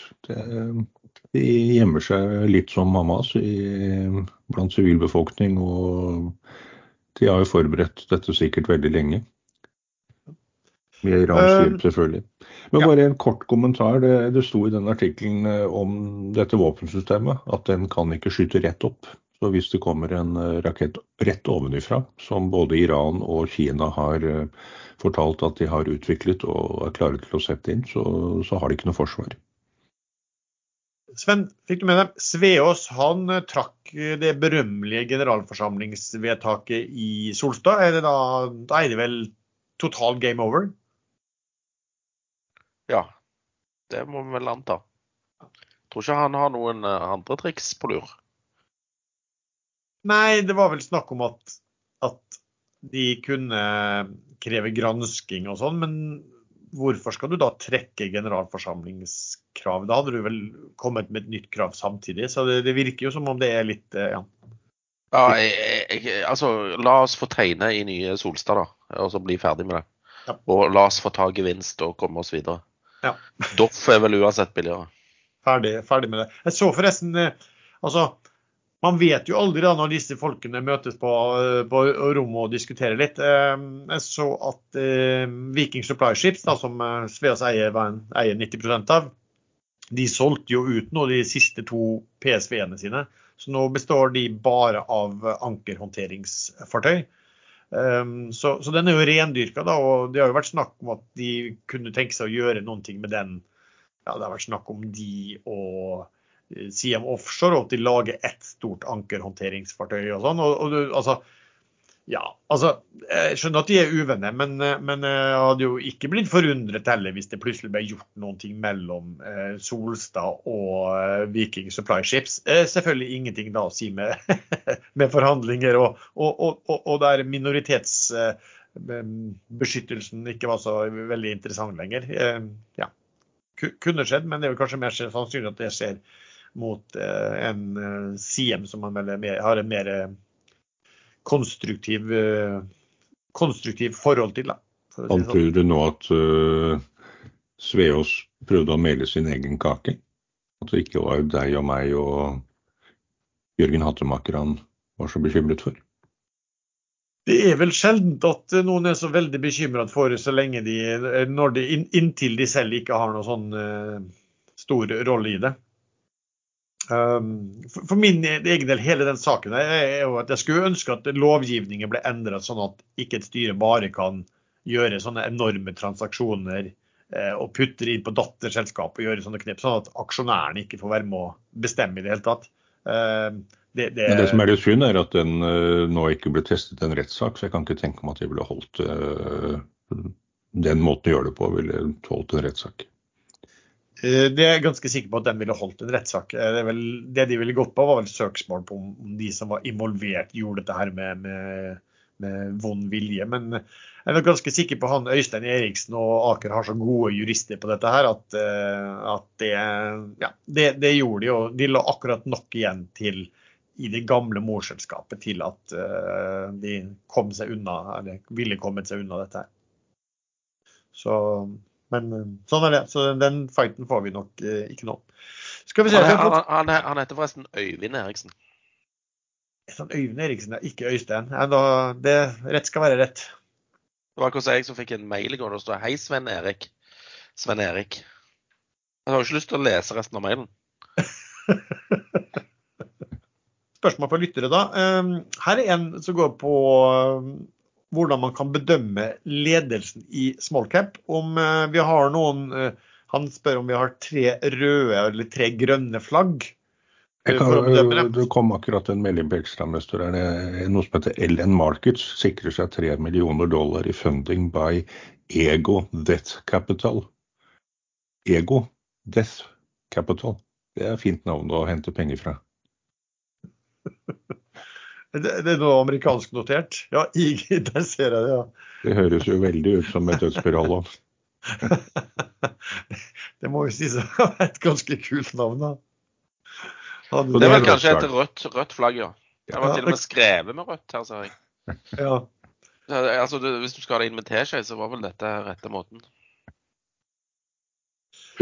de gjemmer seg litt som Hamas blant sivilbefolkning. Og de har jo forberedt dette sikkert veldig lenge. Med iransk hjelp, eh, selvfølgelig. Men bare en kort kommentar. Det, det sto i den artikkelen eh, om dette våpensystemet at den kan ikke skyte rett opp. Så hvis det kommer en eh, rakett rett ovenifra, som både Iran og Kina har fortalt at de har utviklet og er klare til å sette inn, så, så har de ikke noe forsvar. Sven, fikk du med deg Sveås han trakk det berømmelige generalforsamlingsvedtaket i Solstad. Er da, da, er det vel total game over? Ja, det må vi vel anta. Tror ikke han har noen eh, andre triks på lur. Nei, det var vel snakk om at, at de kunne kreve gransking og sånn, men hvorfor skal du da trekke generalforsamlingskrav? Da hadde du vel kommet med et nytt krav samtidig, så det, det virker jo som om det er litt eh, ja. ja jeg, jeg, altså, la oss få tegne i nye Solstad, da, og så bli ferdig med det. Ja. Og la oss få ta gevinst og komme oss videre. Ja. [laughs] Doff er vel uansett billigere. Ferdig, ferdig med det. Jeg så forresten eh, altså man vet jo aldri da når disse folkene møtes på, på rommet og diskuterer litt. Eh, jeg så at eh, Viking Supply Ships, da, som eh, Sveas eier, eier 90% av, de solgte jo ut nå de siste to PSV-ene sine. Så nå består de bare av ankerhåndteringsfartøy. Så, så den er jo rendyrka, da, og det har jo vært snakk om at de kunne tenke seg å gjøre noen ting med den. Ja, det har vært snakk om de og Siem Offshore, og at de lager ett stort ankerhåndteringsfartøy og sånn. Og, og altså, Ja, altså jeg skjønner at de er uvenner, men, men jeg hadde jo ikke blitt forundret heller hvis det plutselig ble gjort noen ting mellom eh, Solstad og eh, Viking Supply Ships. Eh, selvfølgelig ingenting da å si med, [laughs] med forhandlinger og, og, og, og der minoritetsbeskyttelsen ikke var så veldig interessant lenger. Eh, ja, kunne skjedd, men det er jo kanskje mer sannsynlig at det skjer mot eh, en eh, Siem som har en mer konstruktiv, konstruktiv forhold til. Si Antyder sånn. du nå at uh, Sveås prøvde å mele sin egen kake? At det ikke var deg og meg og Jørgen Hattemaker han var så bekymret for? Det er vel sjeldent at noen er så veldig bekymret for det så lenge de, når de inntil de selv ikke har noen sånn uh, stor rolle i det. Um, for min egen del, hele den saken er jo at jeg skulle ønske at lovgivningen ble endret sånn at ikke et styre bare kan gjøre sånne enorme transaksjoner eh, og putte det inn på datterselskap og gjøre sånne knep, sånn at aksjonærene ikke får være med å bestemme i det hele tatt. Uh, det, det, Men det som er litt synd, er at den uh, nå ikke ble testet en rettssak, så jeg kan ikke tenke meg at de ville holdt uh, den måten å gjøre det på, ville tålt en rettssak. Eh, det er jeg ganske sikker på at den ville holdt en rettssak. Eh, det, det, de ville gått på, var vel søksmål på om de som var involvert, gjorde dette her med, med, med vond vilje. Men jeg er ganske sikker på han Øystein Eriksen og Aker har så gode jurister på dette her at, eh, at det, ja, det, det, gjorde de. Og de la akkurat nok igjen til i det gamle morselskapet til at de kom seg unna, eller ville kommet seg unna dette her. Så men eh, sånn er det. Så den fighten får vi nok eh, ikke nå. Skal vi se. Han, han, han heter forresten Øyvind Eriksen. Sånn Øyvind Eriksen. Ikke Øystein. Ja, da, det, rett skal være rett. Det var akkurat jeg som fikk en mail i går det står 'Hei, Sven Erik'. Sven Erik. Jeg har jo ikke lyst til å lese resten av mailen. [laughs] Spørsmål fra lyttere, da. Ehm, her er en som går på hvordan man kan bedømme ledelsen i small cap. Om eh, vi har noen eh, Han spør om vi har tre røde eller tre grønne flagg. Eh, kan, det kom akkurat en melding på ekstramester. Noe som heter LN Markets sikrer seg 3 millioner dollar i funding by Ego Death Capital. Ego Death Capital. Det er fint navn å hente penger fra. [laughs] Det, det er noe amerikansk notert? Ja, IG, [laughs] der ser jeg det, ja. Det høres jo veldig ut som et dødsspiral. [laughs] det må jo sies å være et ganske kult navn, da. Hadde det er vel kanskje et rødt, rødt flagg, ja. Det var til og med skrevet med rødt her, ser jeg. Ja. Altså, hvis du skal ha det inn med teskje, så var vel dette rette måten.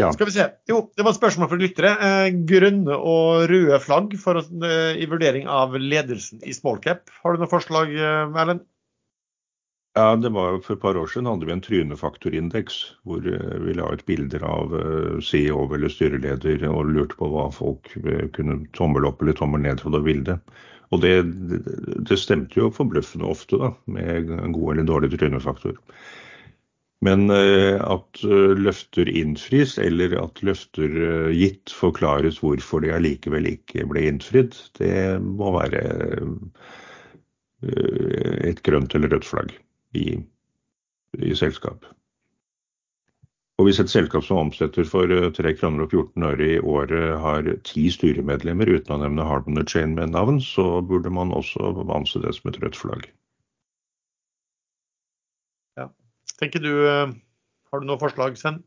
Ja. Skal vi se. Jo, det var et spørsmål fra lyttere. Eh, grønne og røde flagg for, eh, i vurdering av ledelsen i smallcap. Har du noe forslag, eh, Erlend? Ja, det var For et par år siden hadde vi en trynefaktorindeks hvor eh, vi la ut bilder av eh, CEO eller styreleder og lurte på hva folk kunne tommel opp eller tommel ned for det bildet. Og det, det, stemte jo forbløffende ofte, da, med en god eller dårlig trynefaktor. Men eh, at eh, løfter innfris, eller at løfter eh, gitt forklares hvorfor de allikevel ikke ble innfridd, det må være et grønt eller rødt flagg i, i selskap. Og hvis et selskap som omsetter for 3 kroner og 14 øre i året har ti styremedlemmer uten å nevne Harboner Chain med navn, så burde man også anse det som et rødt flagg. Tenker du, eh, Har du noe forslag, Sven?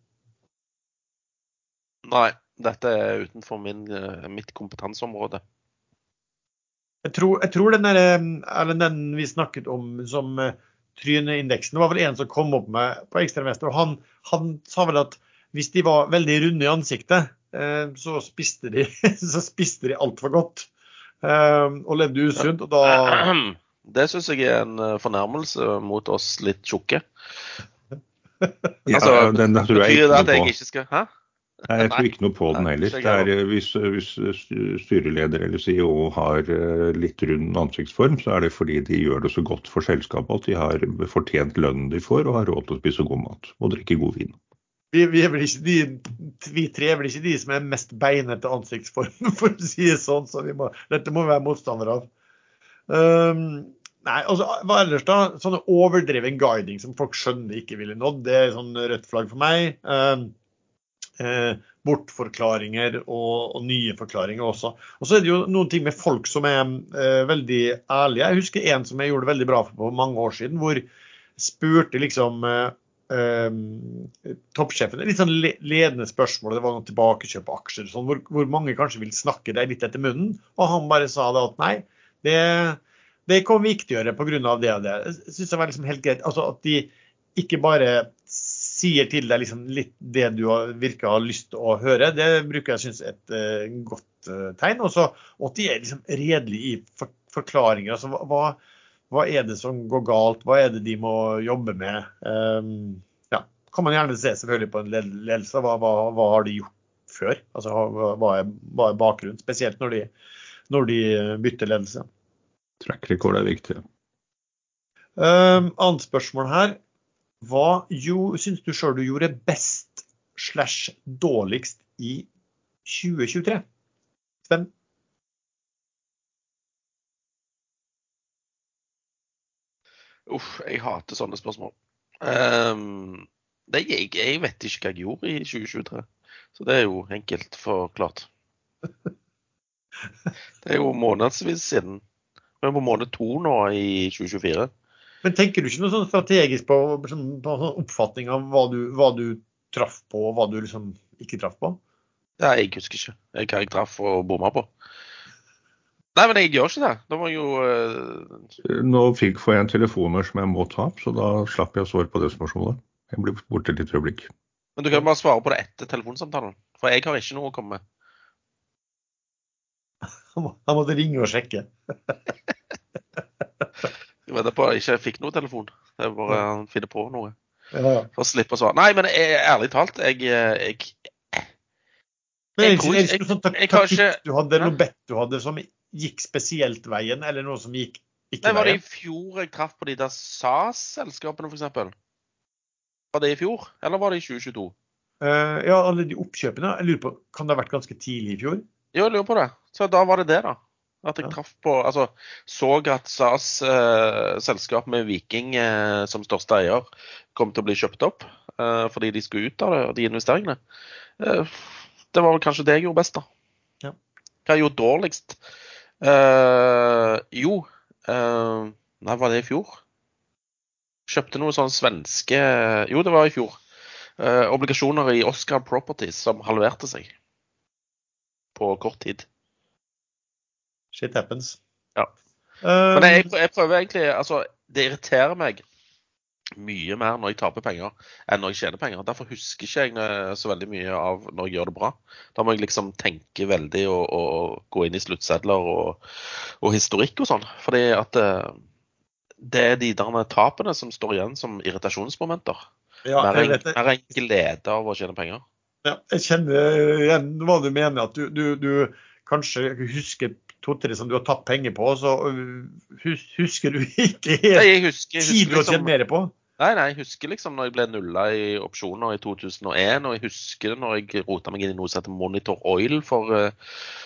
Nei, dette er utenfor min, eh, mitt kompetanseområde. Jeg tror, jeg tror den, der, eh, den, vi snakket om som tryneindeksen, det var vel en som kom opp med på Ekstremester. og han, han, sa vel at hvis de var veldig runde i ansiktet, så spiste de, [laughs] så spiste de altfor godt. Og levde usunt. Og da [clears throat] Det syns jeg er en fornærmelse mot oss litt tjukke. [laughs] Ja, altså, den, den tror jeg ikke at jeg ikke skal Hæ? Nei, jeg tror ikke noe på den heller. Det er, eh, hvis, hvis, styreleder eller CEO har eh, litt rund ansiktsform, så er det fordi de gjør det så godt for selskapet at de har fortjent lønnen de får og har råd til å spise god mat og drikke god vin. Vi, vi, de, vi, tre er vel ikke de som er mest beinete ansiktsform, [laughs] for å si det sånn, så må, dette må vi være motstandere av. Um, Nei, altså, hva ellers da? Sånne overdreven guiding som folk skjønner ikke ville nådd, det er sånn rødt flagg for meg. Eh, eh, bortforklaringer og, og, nye forklaringer også. Og så er det jo noen ting med folk som er eh, veldig ærlige. Jeg husker en som jeg gjorde det veldig bra for på mange år siden, hvor spurte liksom eh, eh, toppsjefen litt sånn ledende spørsmål. Det var noe tilbakekjøp av aksjer, sånn, hvor, hvor, mange kanskje vil snakke deg litt etter munnen. Og han bare sa da at nei, det det kommer vi ikke gjøre pga. det og det. Jeg synes det var liksom helt greit. Altså At de ikke bare sier til deg liksom litt det du virker å ha lyst til å høre, det bruker jeg synes et uh, godt uh, tegn. Også, og at de er liksom redelige i for, forklaringer. Altså, hva, hva, er det som går galt? Hva er det de må jobbe med? Um, ja, kan man gjerne se selvfølgelig på en ledelse. Hva, hva, hva har de gjort før? Altså, hva, er, hva er bakgrunnen? Spesielt når de, når de bytter ledelse. Track record er viktig. Um, annet spørsmål her. Hva syns du sjøl du gjorde best slash dårligst i 2023? Sven? Uff, jeg hater sånne spørsmål. Um, det, jeg, jeg, vet ikke hva jeg gjorde i 2023. Så det er jo enkelt forklart. [laughs] Det er jo månedsvis siden. Vi er på måned to nå i 2024. Men tenker du ikke noe sånn strategisk på, på sånn oppfatning av hva du, hva du, traff på, og hva du liksom ikke traff på? Nei, jeg husker ikke hva jeg traff og bomma på. Nei, men jeg gjør ikke det. Da må jeg jo uh... Nå fikk får jeg en telefoner som jeg må ta, opp, så da slapp jeg å svare på det spørsmålet. Jeg blir borte et lite øyeblikk. Men du kan bare svare på det etter telefonsamtalen. For jeg har ikke noe å komme med. [laughs] Han måtte ringe og sjekke. [laughs] jeg vet på, jeg ikke fikk noe telefon. Det er bare han finner på noe. For å slippe å svare. Nei, men jeg, ærlig talt, jeg, jeg, jeg det ikke noe sånt taktikk du hadde, noe bedt du hadde som gikk spesielt veien, eller noe som gikk ikke veien? Var det i fjor jeg traff på de der SAS-selskapene, f.eks.? Var det i fjor, eller var det i 2022? Uh, eh, ja, alle de oppkjøpene. Jeg lurer på, Kan det ha vært ganske tidlig i fjor? Jo, jeg lurer på det. Så da var det det, da. At jeg traff på Altså så at SAS eh, selskap med Viking eh, som største eier kom til å bli kjøpt opp eh, fordi de skulle ut av det, de investeringene. Eh, det var vel kanskje det jeg gjorde best, da. Ja. Hva jeg gjorde dårligst? Eh, jo eh, Nei, var det i fjor? Kjøpte noe sånn svenske Jo, det var i fjor. obligasjoner i Oscar Properties som halverte seg på kort tid. Shit happens. Ja. Um, Men jeg, jeg, prøver egentlig Altså, det irriterer meg mye mer når jeg taper penger enn når jeg tjener penger. Derfor husker ikke jeg så veldig mye av når jeg gjør det bra. Da må jeg liksom tenke veldig og, og gå inn i sluttsedler og, og, historikk og sånn. Fordi at eh, det er de der tapene som står igjen som irritasjonsmomenter. Ja, mer, en, mer en glede av å tjene penger. Ja, jeg kjenner igjen hva du mener. At du, du, du kanskje husker to-tre som du har tatt penger på, så øh, husker du ikke helt tid du har tjent liksom- mer på? Nei, nei, jeg husker liksom når jeg ble nulla i opsjoner i 2001, og jeg husker når jeg rota meg inn i noe som heter Monitor Oil for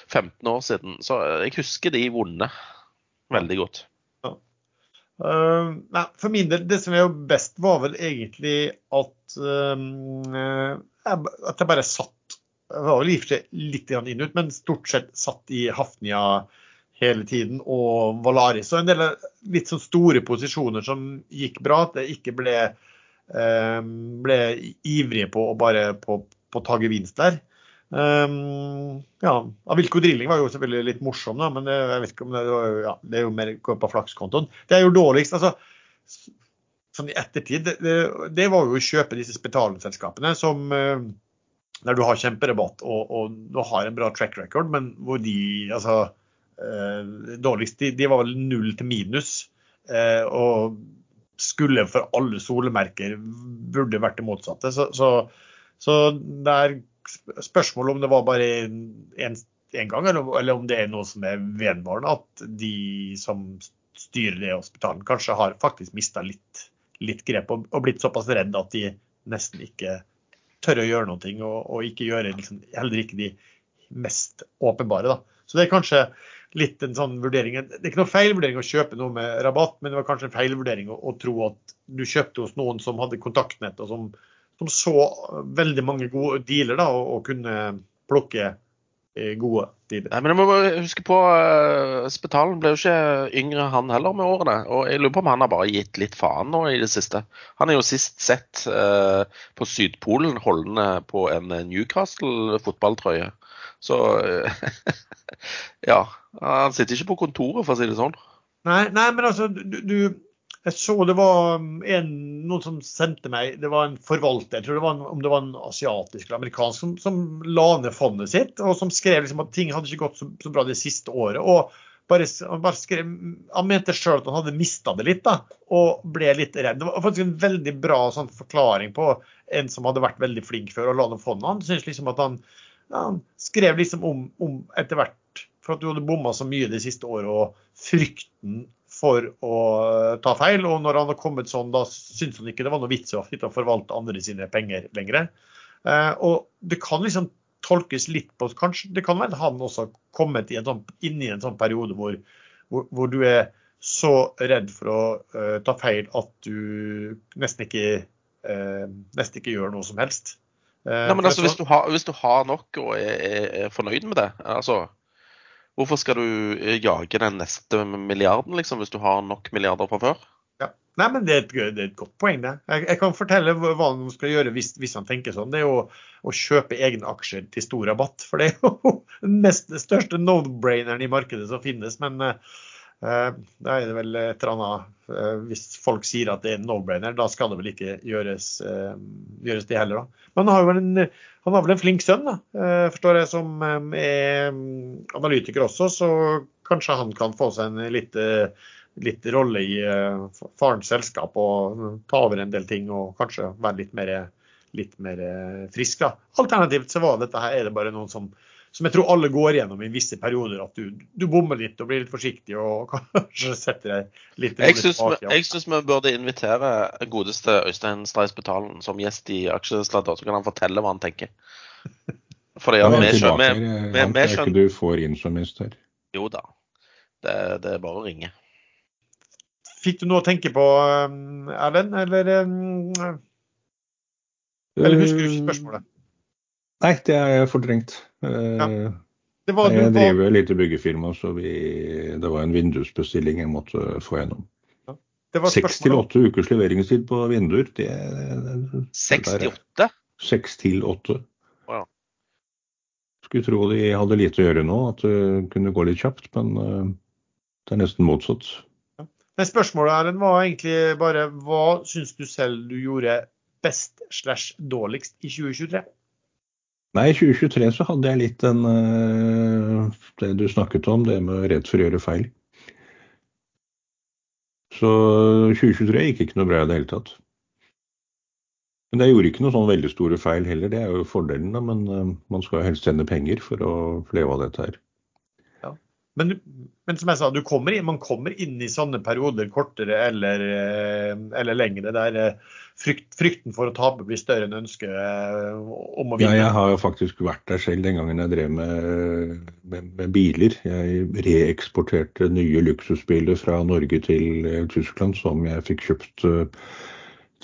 15 øh, år siden. Så øh, jeg husker de vonde veldig godt. Uh, nei, for min del, det som er jo best, var vel egentlig at, uh, at jeg bare satt jeg var vel i og for seg litt inn ut, men stort sett satt i Hafnia hele tiden og Valaris. Og en del litt sånn store posisjoner som gikk bra. At jeg ikke ble, uh, ble ivrige på å bare på, på ta gevinst der. Um, ja, Avilko Drilling var jo selvfølgelig litt morsom, da, men det, jeg vet ikke om det, ja, det er jo mer på flakskontoen. Det er jo dårligst. altså sånn i ettertid, det, det, var jo å kjøpe disse spetalenselskapene som uh, der du har kjemperabatt og, og, du har en bra track record, men hvor de altså eh, dårligst de, de, var vel null til minus. Eh, og skulle for alle solemerker burde vært det motsatte. Så, så, så det spørsmålet om det var bare en, gang, eller, eller, om det er noe som er vedvarende. At de som styrer det hospitalet, kanskje har faktisk mista litt, litt, grep og, og blitt såpass redd at de nesten ikke tør å gjøre noe, og, og ikke gjøre liksom, heller ikke de mest åpenbare. Da. Så det er kanskje litt en sånn vurdering. Det er ikke noe feilvurdering å kjøpe noe med rabatt, men det var kanskje en feilvurdering å, å tro at du kjøpte hos noen som hadde kontaktnett, og som, som så veldig mange gode dealer da, og, og kunne plukke eh, gode dealer. Nei, men jeg må bare huske på uh, Spetalen ble jo ikke yngre han heller med årene. Og jeg lurer på om han har bare gitt litt faen nå i det siste. Han er jo sist sett uh, på Sydpolen holdende på en Newcastle-fotballtrøye. Så uh, [laughs] ja. Han sitter ikke på kontoret, for å si det sånn. Nei, nei men altså, du, du jeg så det var en, noen som sendte meg Det var en forvalter, jeg tror det var en, om det var en asiatisk eller amerikansk, som, som la ned fondet sitt, og som skrev liksom at ting hadde ikke gått så, så bra det siste året. og bare, han, bare skrev, han mente sjøl at han hadde mista det litt, da, og ble litt redd. Det var faktisk en veldig bra sånn, forklaring på en som hadde vært veldig flink før og la ned fondet. Han syntes liksom at han, han skrev liksom om, om etter hvert for at du hadde bomma så mye det siste året, og frykten for å ta feil. Og når han har kommet sånn, da syns han ikke det var noe vits i å forvalte andre sine penger lenger. Eh, og det kan liksom tolkes litt på Kanskje det kan være han også har kommet i sånn, inn i en sånn periode hvor, hvor, hvor, du er så redd for å uh, ta feil at du nesten ikke, uh, nesten ikke gjør noe som helst. Uh, Nei, men altså, hvis, du har, hvis, du har, nok og er, er, er fornøyd med det, altså Hvorfor skal du eh, jage den neste milliarden, liksom, hvis du har nok milliarder fra før? Ja. Nei, men det er, et, det er et godt poeng, det. Jeg, jeg, kan fortelle hva man skal gjøre hvis, hvis han tenker sånn. Det er jo å kjøpe egne aksjer til stor rabatt. For det er jo [laughs] den største no-braineren i markedet som finnes. Men uh, da er det vel et eller annet eh, Hvis folk sier at det er no-brainer, da skal det vel ikke gjøres, eh, gjøres det heller, da. Men han har, vel en, har vel en flink sønn, da, forstår jeg, som er mm, analytiker også, så kanskje han kan få seg en litt, litt rolle i farens selskap og ta over en del ting og kanskje være litt mer, litt mer frisk. da. Alternativt så var dette her, er det bare noen som som jeg tror alle går gjennom i visse perioder. At du, du bommer litt og blir litt forsiktig og [laughs] kanskje setter deg litt Jeg syns vi burde invitere godeste Øystein Streis Betalen som gjest i Aksjesladder, så kan han fortelle hva han tenker. [laughs] Fordi at vi skjønner Han tror ikke du får inn som gjest her. Jo da. Det, det, er bare å ringe. Fikk du noe å tenke på, um, Erlend, eller, um, eller husker du ikke spørsmålet? Nei, det er jeg fortrengt. Ja. Det var, jeg driver et lite byggefirma, så vi, det var en vindusbestilling jeg måtte få gjennom. Seks til åtte ukers leveringstid på vinduer. Seks til åtte? Seks til åtte. Skulle tro de hadde lite å gjøre nå, at det kunne gå litt kjapt, men uh, det er nesten motsatt. Ja. Men spørsmålet Erlend, var egentlig bare hva syns du selv du gjorde best slash dårligst i 2023? Nei, i 2023 så hadde jeg litt den eh, det du snakket om, det med redd for å gjøre feil. Så 2023 gikk ikke noe bra i det hele tatt. Men jeg gjorde ikke noe sånn veldig store feil heller, det er jo fordelen, da. Men eh, man skal jo helst tjene penger for å leve av dette her. Men, men, som jeg sa, kommer inn, man kommer inn i sånne perioder, kortere eller, eh, eller lengre, der frykt, frykten for å tape blir større enn ønsket eh, om å vinne? Ja, jeg har jo faktisk vært der selv den gangen jeg drev med, med, med biler. Jeg reeksporterte nye luksusbiler fra Norge til eh, Tyskland som jeg fikk kjøpt eh,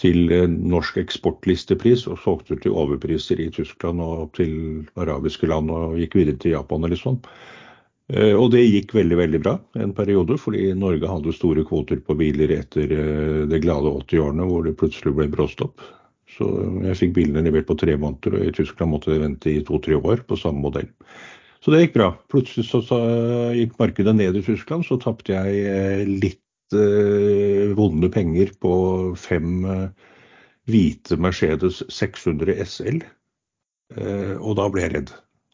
til norsk eksportlistepris og solgte til overpriser i Tyskland og til arabiske land og gikk videre til Japan eller sånn. Eh, og det gikk veldig veldig bra en periode, fordi Norge hadde store kvoter på biler etter eh, det glade 80-årene hvor det plutselig ble bråstopp. Så jeg fikk bilene levert på tre måneder, og i Tyskland måtte jeg vente i to-tre år på samme modell. Så det gikk bra. Plutselig så, så gikk markedet ned i Tyskland, så tapte jeg eh, litt eh, vonde penger på fem eh, hvite Mercedes 600 SL. Eh, og da ble jeg redd.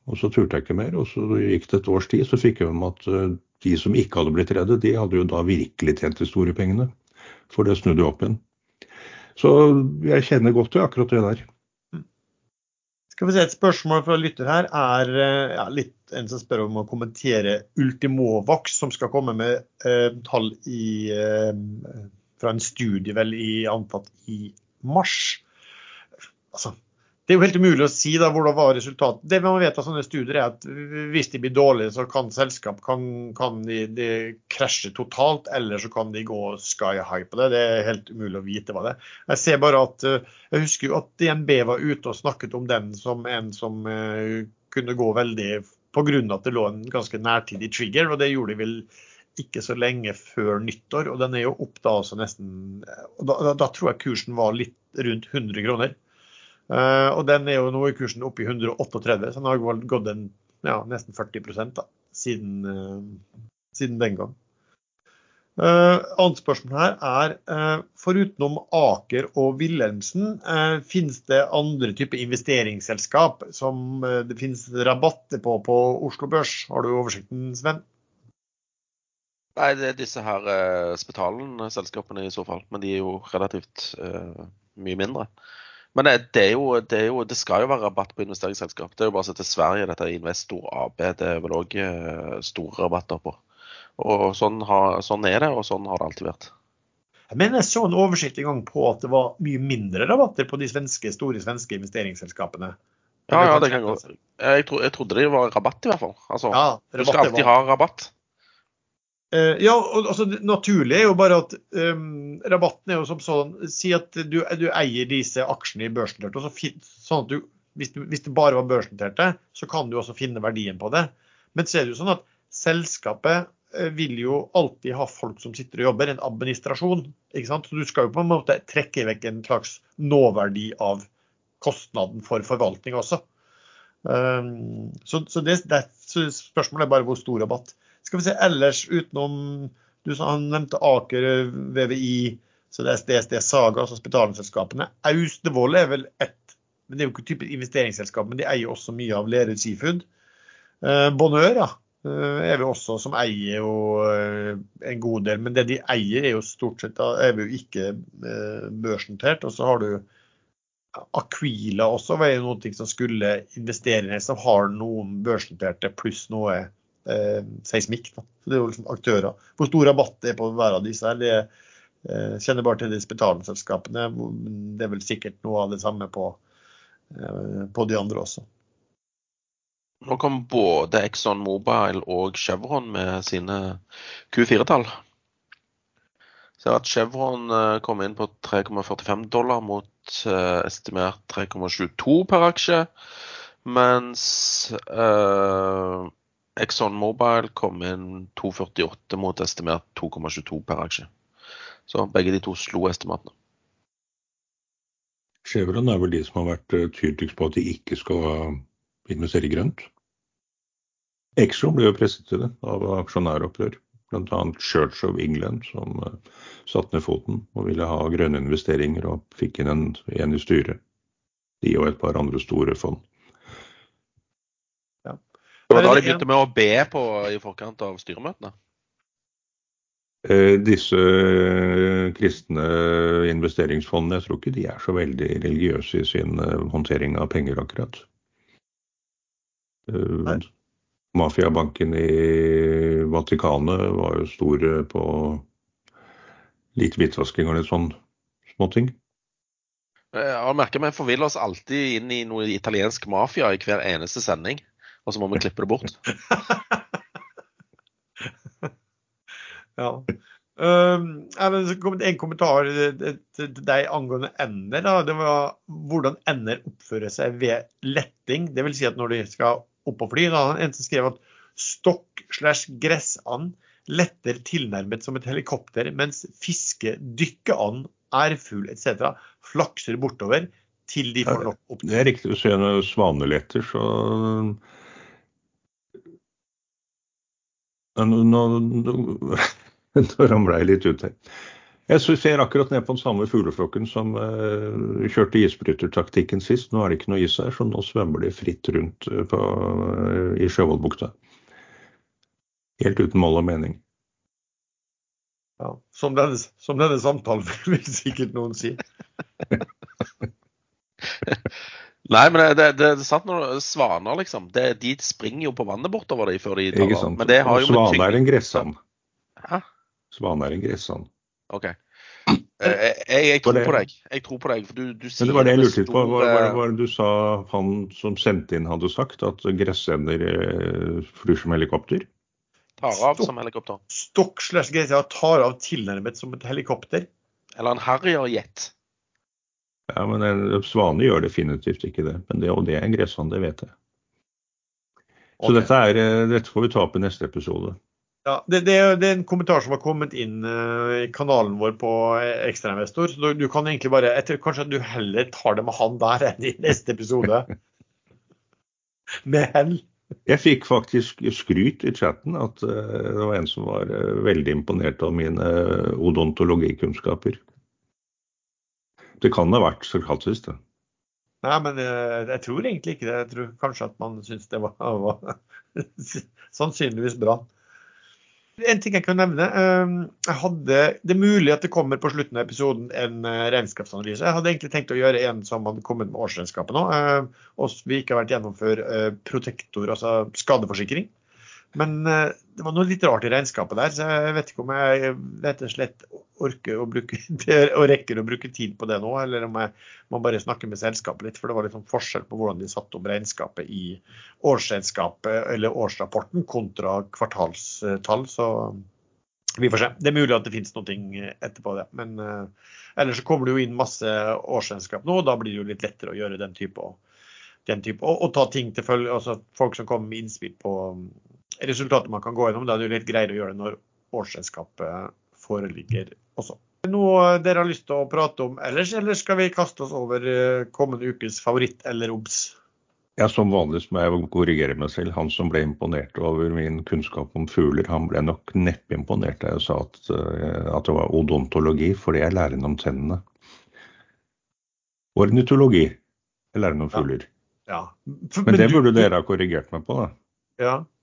Og så turte jeg ikke mer. Og så gikk det et års tid, så fikk jeg med at eh, de som ikke hadde blitt redde, de hadde jo da virkelig tjent de store pengene. For det snudde jo opp igjen. Så jeg kjenner godt til akkurat det der. Skal vi se, Et spørsmål fra lytter her er eh, ja, litt en som spør om å kommentere Ultimovax, som skal komme med eh, tall i, eh, fra en studie vel i antatt i mars. Altså, Det er jo helt umulig å si da hvordan var resultatet. Det man vet av sånne studier er at Hvis de blir dårlige, så kan selskap kan, kan de, de krasje totalt, eller så kan de gå sky high på det. Det er helt umulig å vite hva det er. Jeg ser bare at, eh, jeg husker jo at DNB var ute og snakket om den som en som uh, kunne gå veldig pga. at det lå en ganske nærtidig trigger. og Det gjorde de vel ikke så lenge før nyttår. og Den er jo opp da også nesten da, da, da tror jeg kursen var litt rundt 100 kroner. Uh, og den er jo nå i kursen oppe i 138, så den har gått en, ja, nesten 40 da, siden, uh, siden, den gang. Uh, annet spørsmål her er uh, forutenom Aker og Wilhelmsen, uh, finnes det andre typer investeringsselskap som det finnes rabatter på på Oslo Børs? Har du oversikten, Sven? Nei, det er disse her uh, Spetalen-selskapene i så fall. Men de er jo relativt mye mindre. Men det, det, er jo, det, er jo, det, skal jo være rabatt på investeringsselskap. Det er jo bare å se til Sverige, dette Investor AB. Det er vel òg eh, store rabatter på. Og sånn, har, sånn, er det, og sånn har det alltid vært. Jeg mener jeg så en oversikt en gang på at det var mye mindre rabatter på de svenske, store svenske investeringsselskapene. Ja, ja, det kan gå. Jeg, tro, jeg trodde det var rabatt, i hvert fall. Altså, ja, du skal alltid var... ha rabatt. Uh, ja, altså, naturlig er jo bare at um, rabatten er jo som sånn Si at du, du eier disse aksjene i børsnoterte. Sånn at du, hvis, hvis, det bare var børsnoterte, så kan du også finne verdien på det. Men så er det jo sånn at selskapet uh, vil jo alltid ha folk som sitter og jobber, en administrasjon. ikke sant? Så du skal jo på en måte trekke vekk en slags nåverdi av kostnaden for forvaltning også. Um, så, så, det, det, så spørsmålet er bare hvor stor rabatt. Skal vi se ellers utenom du Han nevnte Aker, VVI, så det er SDSD Saga, altså spitalingsselskapene. Austevoll er vel ett, men det er jo ikke type investeringsselskap, men de eier også mye av Lerud Seafood. Eh, Bonheur ja, eh, er vi også, som eier jo eh, en god del. Men det de eier er jo stort sett er vi jo ikke eh, børsnotert. Og så har du Aquila også, var jo noe som skulle investere i, som har noen børsnoterte pluss noe eh, seismikk. Da. Så Det er jo liksom aktører. Hvor stor rabatt det er på hver av disse, her, eh, kjenner bare til disse betalingsselskapene. Det er vel sikkert noe av det samme på, eh, på de andre også. Nå kom både Exxon Mobile og Chevron med sine Q4-tall. Ser at Chevron eh, kom inn på 3,45 dollar mot eh, estimert 3,22 per aksje. Mens uh, Exxon Mobile kom inn 2,48 mot estimert 2,22 per aksje. Så begge de to slo estimatene. Chevron er vel de som har vært eh, tydeligst på at de ikke skal investere i grønt. Exxon ble jo presset til det av aksjonæropprør. Bl.a. Church of England som uh, satte ned foten og ville ha grønne investeringer og fikk inn en, en i styret. De og et par andre store fond. Det var da de begynte med å be på i forkant av styremøtene? Eh, disse eh, kristne investeringsfondene, jeg tror ikke de er så veldig religiøse i sin eh, håndtering av penger, akkurat. Nei. Mafiabanken i Vatikanet var jo stor på litt hvitvasking og litt sånn småting. Jeg merker vi forviller oss alltid inn i noe italiensk mafia i hver eneste sending og så må vi klippe det bort. [laughs] ja. Um, en kommentar til deg angående ender. Da. Det var hvordan ender oppfører seg ved letting. Dvs. Si at når de skal opp og fly. Da. En som skrev at stokk slash gressand letter tilnærmet som et helikopter, mens fiske, dykkeand, ærfugl etc. flakser bortover til de får nok opp. Det er riktig. Hvis du ser svaneletter, så Nå, nå, nå [laughs] ramla jeg litt ut her. Jeg ser akkurat ned på den samme fugleflokken som uh, kjørte isbrytertaktikken sist. Nå er det ikke noe is her, så nå svømmer de fritt rundt uh, på, uh, i Sjøvollbukta. Helt uten mål og mening. Ja, som denne, som denne samtalen [laughs] vil sikkert noen si. [laughs] Nei, men det, det, det satt noen svaner, liksom. Det, de springer jo på vannet bortover de før de tar. Men det har jo Svane er en gressand. Hæ? Svane er en gressand. OK. Jeg, Jeg, jeg tror det- på deg. Jeg tror på deg, for du, du sier Men det var det jeg lurte litt på. Hva var det eh, du sa han som sendte inn hadde sagt? At gressender eh, flyr som helikopter? tar av som helikopter. Stokk slash gressender tar av tilnærmet som et helikopter. Eller en Harrier-jet. Ja, men en Svane gjør definitivt ikke det. Men det, og det er en gresshånd, det vet jeg. Så okay. dette, er, eh, dette får vi ta opp i neste episode. Ja, det, det, det er en kommentar som har kommet inn eh, i kanalen vår på eh, Ekstrainvestor. Du, du kan egentlig bare Jeg tror kanskje at du heller tar det med han der enn i neste episode. [laughs] med hell. Jeg fikk faktisk skryt i chatten at det var en som var veldig imponert av mine odontologikunnskaper. Det kan ha vært sarkastisk, det. Nei, men eh, jeg tror egentlig ikke det. Jeg tror kanskje at man syns det var, [laughs] var sannsynligvis bra. En ting jeg kan nevne. eh, Jeg hadde, det er mulig at det kommer på slutten av episoden en eh, regnskapsanalyse. Jeg hadde egentlig tenkt å gjøre en som hadde kommet med årsregnskapet nå. eh, Og vi ikke har vært gjennom før eh, protektor, altså skadeforsikring. Men eh, det var noe litt rart i regnskapet der, så jeg vet ikke om jeg rett og slett orker å bruke [laughs] og rekker å bruke tid på det nå, eller om jeg må bare snakke med selskapet litt. For det var litt sånn forskjell på hvordan de satte opp regnskapet i årsregnskapet eller årsrapporten kontra kvartalstall. Så vi får se. Det er mulig at det finnes noe etterpå det. Men eh, ellers så kommer det jo inn masse årsregnskap nå, og da blir det jo litt lettere å gjøre den type, den type og, og ta ting til følge. Altså folk som kommer med innspill på resultater man kan gå gjennom. Da er det jo litt greiere å gjøre det når årsregnskapet foreligger også. Noe dere har lyst til å prate om ellers, eller skal vi kaste oss over eh, kommende ukes favoritt eller obs? Ja, Som vanlig må jeg korrigere meg selv. Han som ble imponert over min kunnskap om fugler, han ble nok neppe imponert da jeg sa at, eh, at det var odontologi, for det er læren om tennene. Ornitologi er læren om fugler. Ja. Ja. Men det du- burde dere ha korrigert meg på, da. Ja, men, men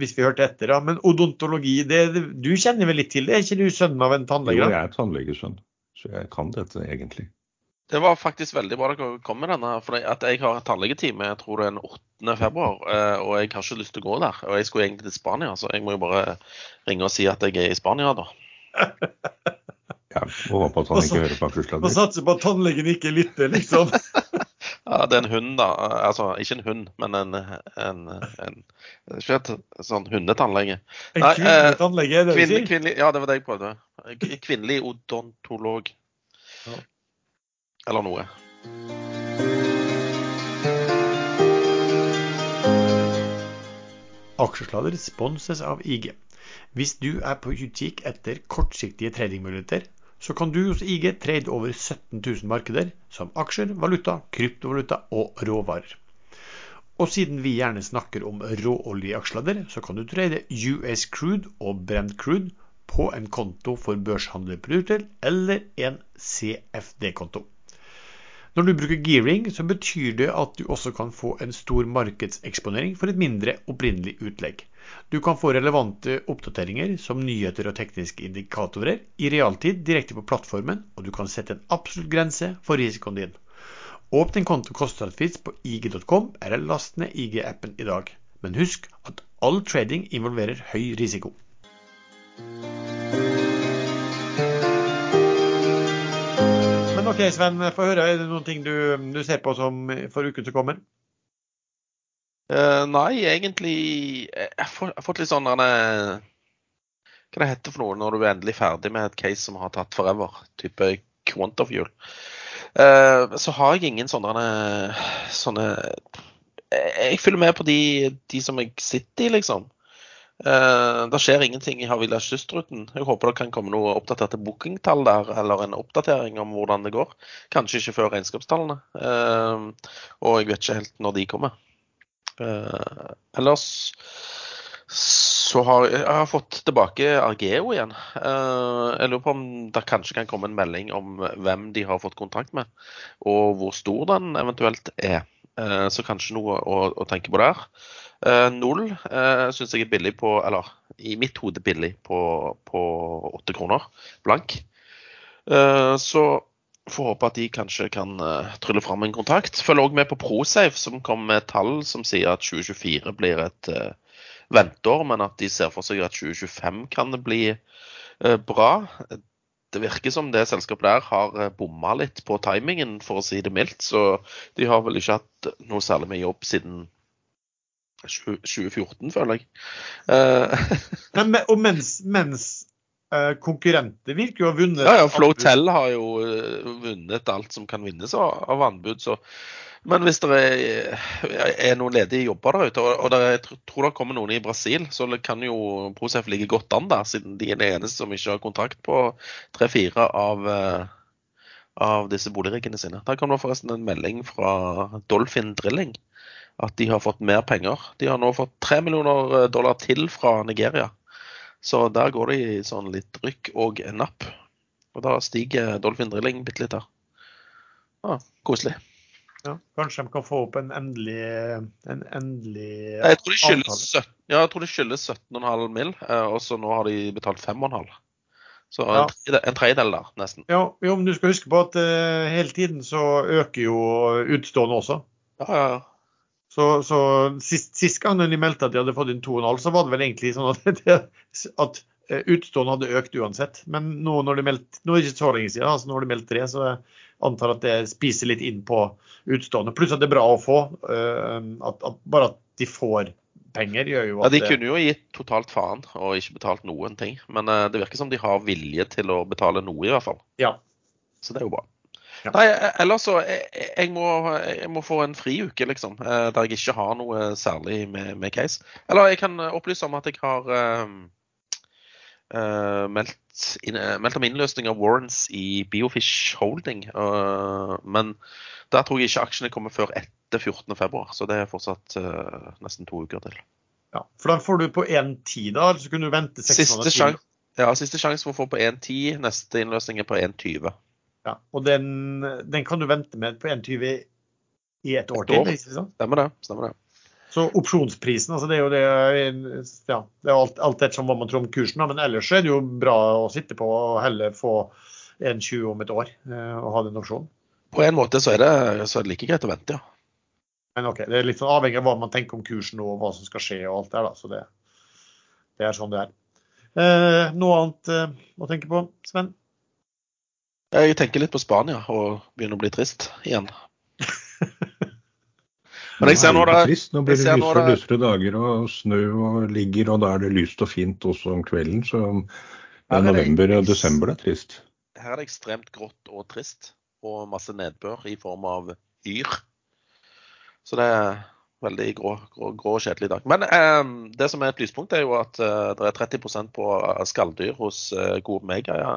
hvis vi hørte etter, da. Men odontologi, det, det, du kjenner vel litt til det? Er ikke du sønnen av en Jo, jeg er tannlegesønn, så jeg kan dette egentlig. Det var faktisk veldig bra dere kom med denne. For at jeg har et tannlegetime jeg tror det er den 8. februar, eh, og jeg har ikke lyst til å gå der. Og jeg skulle egentlig til Spania, så jeg må jo bare ringe og si at jeg er i Spania da. [laughs] Ja, og håper at han Og ikke hører på Og aksjesladder. satser på at tannlegen ikke lytter, liksom. [laughs] Ja, det er en hund, da. Altså ikke en hund, men en, en, en en sånn hundetannlege. En Nei, kvinnelig eh, tannlege, er det du Kvinnelig, sier? kvinnelig, ja, det var det jeg prøvde. Kvinnelig odontolog. Ja. Eller noe. Aksjesladder sponses av IG. Hvis du er på utkikk etter kortsiktige tradingmuligheter, så kan du hos IG trade over 17 000 markeder, som aksjer, valuta, kryptovaluta og råvarer. Og siden vi gjerne snakker om råoljeaksjesladder, så kan du trade US crude og brent crude på en konto for børshandlerprodukter eller en CFD-konto. Når du bruker gearing, så betyr det at du også kan få en stor markedseksponering for et mindre opprinnelig utlegg. Du kan få relevante oppdateringer som nyheter og tekniske indikatorer i realtid direkte på plattformen, og du kan sette en absolutt grense for risikoen din. Åpne en konto kostnadsfritt på ig.com, eller last ned IG-appen i dag. Men husk at all trading involverer høy risiko. Ok, Sven, få høre. Er det noen ting du, du ser på som for uken som kommer? Uh, nei, egentlig fått- jeg har fått litt sånn Hva det heter for noe når du er endelig ferdig med et case som har tatt forever? Type Quantafuel. Uh, så har jeg ingen sånne, sånne jeg følger med på de, de som jeg sitter i, liksom. Uh, det skjer ingenting i Havila Kystruten. Jeg håper det kan komme noe oppdaterte bookingtall der, eller en oppdatering om hvordan det går. Kanskje ikke før regnskapstallene. Eh, og jeg vet ikke helt når de kommer. Eh, ellers så har jeg, har fått tilbake Argeo igjen. Eh, jeg lurer på om det kanskje kan komme en melding om hvem de har fått kontrakt med, og hvor stor den eventuelt er. Eh, så kanskje noe å, å tenke på der. Uh, null uh, syns jeg er billig på Eller i mitt hode billig på, 8 kroner blank. Eh, så får håpe at de kanskje kan trylle fram en kontakt. Følg òg med på Prosafe, som kom med tall som sier at 2024 blir et uh, venteår, men at de ser for seg at 2025 kan det bli bra. Det virker som det selskapet der har eh, bomma litt på timingen, for å si det mildt. Så de har vel ikke hatt noe særlig med jobb siden 2014, føler jeg. Uh, [laughs] Men, og mens, mens uh, konkurrenter virker jo å ha vunnet Ja, ja, Flotel har jo vunnet alt som kan vinnes av, av anbud. Så. Men hvis det er, er noen ledige jobber der ute, og, jeg tror det kommer noen i Brasil, så kan jo Prosef ligge godt an der, siden de er de eneste som ikke har kontrakt på tre-fire av, av disse boligriggene sine. Der kom det forresten en melding fra Dolphin Drilling at de har fått mer penger. De har nå fått tre millioner dollar til fra Nigeria. Så der går det i sånn litt rykk og napp. Og da stiger Dolphin Drilling bitte litt her. Ja, koselig. Ja, kanskje de kan få opp en endelig, en endelig Jeg tror de skyldes, ja, jeg tror de skyldes 17,5 mill., og så nå har de betalt 5,5. Så en, ja. en tredjedel der, nesten. Ja, jo, men du skal huske på at uh, hele tiden så øker jo utstående også. Ja, ja, ja. Så, så sist, sist, gang de meldte at de hadde fått inn 2,5, så var det vel egentlig sånn at, [laughs] at utstående hadde økt uansett. Men nå når de meldte, nå er det ikke så lenge siden, altså nå har de meldt 3, så antar at det spiser litt inn på utstående. Pluss at det er bra å få. At, at bare at de får penger gjør jo at ja, De kunne jo gitt totalt faen og ikke betalt noen ting. Men det virker som de har vilje til å betale noe, i hvert fall. Ja. Så det er jo bra. Ja. Nei, ellers så jeg, jeg, må, jeg må få en friuke, liksom. Der jeg ikke har noe særlig med, med, case. Eller jeg kan opplyse om at jeg har uh, meldt, inn, meldt, om innløsning av warrants i Biofish Holding. Uh, men der tror jeg ikke aksjene kommer før etter 14.2, så det er fortsatt nesten to uker til. Ja, For da får du på 1,10, da? Eller så kunne du vente seks måneder til? Ja, siste sjanse for å få på 1,10. Neste innløsning er på 1,20. Ja, og den, den, kan du vente med på 1,20 i et år til? Liksom. Stemmer det. stemmer det. Så opsjonsprisen, altså det er jo det ja, det er alt, alt etter hva man tror om kursen, men ellers er det jo bra å sitte på og heller få 1,20 om et år eh, og ha den opsjonen. På en måte så er, det, så er det like greit å vente, ja. Men ok, Det er litt sånn avhengig av hva man tenker om kursen og hva som skal skje og alt der, da. Så det, det er sånn det er. Eh, noe annet eh, å tenke på, Sven? Jeg tenker litt på Spania og begynner å bli trist igjen. [laughs] Men jeg ser nå det trist. Nå blir det lysere og lysere dager og snø og ligger, og da er det lyst og fint også om kvelden. Så det er november og desember det er trist. Her er det ekstremt grått og trist, og masse nedbør i form av yr. Så det er veldig grå, grå, grå og kjedelig dag. Men eh, det som er et lyspunkt, er jo at eh, det er 30% på skalldyr hos eh, Gode Mega ja,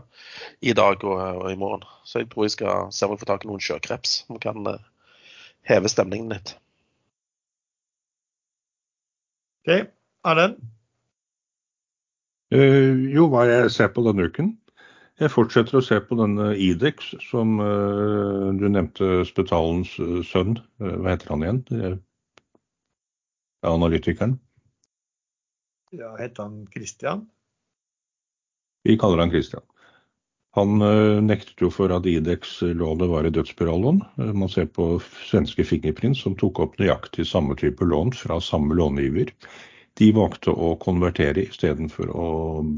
i dag og, og, i morgen. Så jeg tror jeg skal se om jeg får tak i noen sjøkreps som kan eh, heve stemningen litt. OK. Erlend? Uh, jo, hva jeg ser på denne uken? Jeg fortsetter å se på denne Idex, som uh, du nevnte, Spetalens uh, sønn. hva heter han igjen? analytikeren? Ja, heter han Christian? Vi kaller han Christian. Han uh, nektet jo for at Idex-lånet var i dødsspirallån. Uh, man ser på svenske fingerprint som tok opp nøyaktig samme type lån fra samme långiver. De valgte å konvertere istedenfor å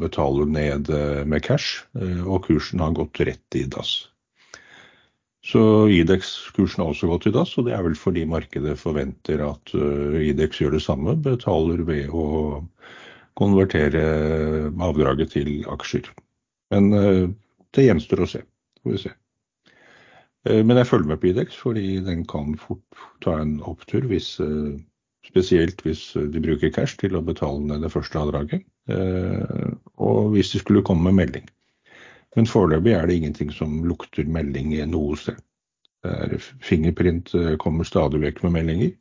betale ned med cash, og kursen har gått rett i dass. Så Idex-kursen har også gått i dass, og det er vel fordi markedet forventer at Idex gjør det samme, betaler ved å konvertere avdraget til aksjer. Men det gjenstår å se. Får vi se. Uh, men jeg følger med på Idex, fordi den kan fort ta en opptur, hvis, spesielt hvis de bruker cash til å betale ned det første avdraget, og hvis de skulle komme med melding. Men foreløpig er det ingenting som lukter melding noe sted. Fingerprint eh, kommer stadig vekk med meldinger,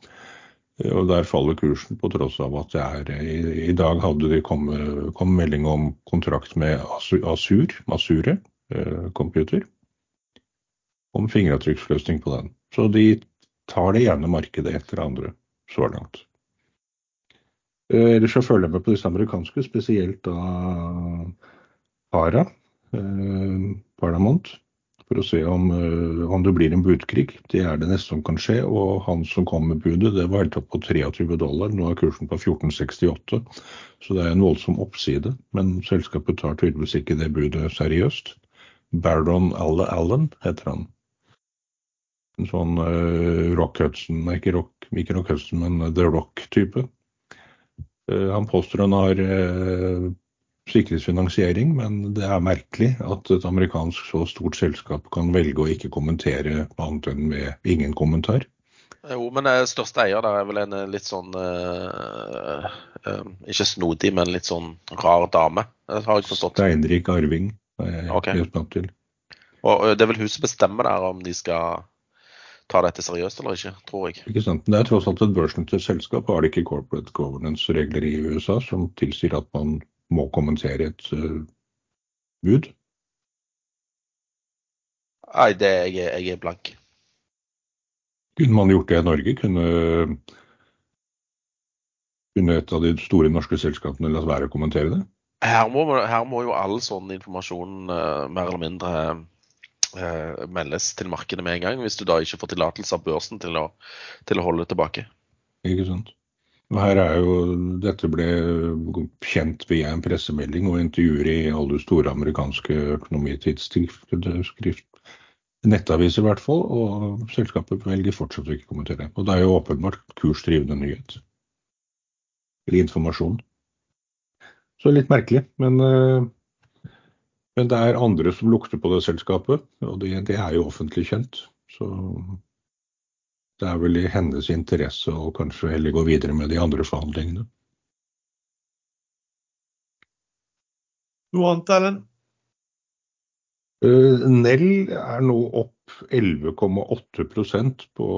eh, og der faller kursen på tross av at det er I, i dag hadde det kommet, kom melding om kontrakt med Asur, Masure eh, computer, om fingeravtrykksløsning på den. Så de tar det ene markedet etter det andre så langt. Ellers så følger jeg med på disse amerikanske, spesielt da Para. Eh, Paramount for å se om, eh, om, det blir en budkrig. Det er det neste som kan skje. Og han som kom med budet, det var helt opp på 23 dollar. Nå er kursen på 14,68, så det er en voldsom oppside. Men selskapet tar tydeligvis ikke det budet seriøst. Baron Allen heter han. En sånn uh, Rock Hudson, ikke Rock, ikke Rock Hudson, men The Rock-type. Uh, han påstår han har uh, sikkerhetsfinansiering, men det er merkelig at et amerikansk så stort selskap kan velge å ikke kommentere annet enn med ingen kommentar. Jo, men største eier der er vel en litt sånn uh, uh, Ikke snodig, men litt sånn rar dame. Det har jeg forstått. Steinrik arving er jeg okay. opp til. Og det er vel hun som bestemmer der om de skal ta dette seriøst eller ikke, tror jeg. Ikke sant. Det er tross alt et børsnotert selskap. Har det ikke corporate governance-regler i USA som tilsier at man må kommentere et uh, bud? Nei, det er jeg, jeg er blank. Kunne man gjort det i Norge? Kunne, kunne et av de store norske selskapene la være å kommentere det? Her må, her må jo all sånn informasjon uh, mer eller mindre uh, meldes til markedet med en gang, hvis du da ikke får tillatelse av børsen til å, til å holde tilbake. Ikke sant. Her er jo, dette ble kjent via en pressemelding og intervjuer i alle store amerikanske økonomitidsskrift, nettaviser i hvert fall, og selskapet velger fortsatt å ikke kommentere. Og det er jo åpenbart kursdrivende nyhet. Eller informasjon. Så litt merkelig, men, eh, men det er andre som lukter på det selskapet, og det, det er jo offentlig kjent. Så det er vel i hennes interesse å kanskje heller gå videre med de andre forhandlingene. Noe annet, Erlend? Uh, Nell er nå opp 11,8% på,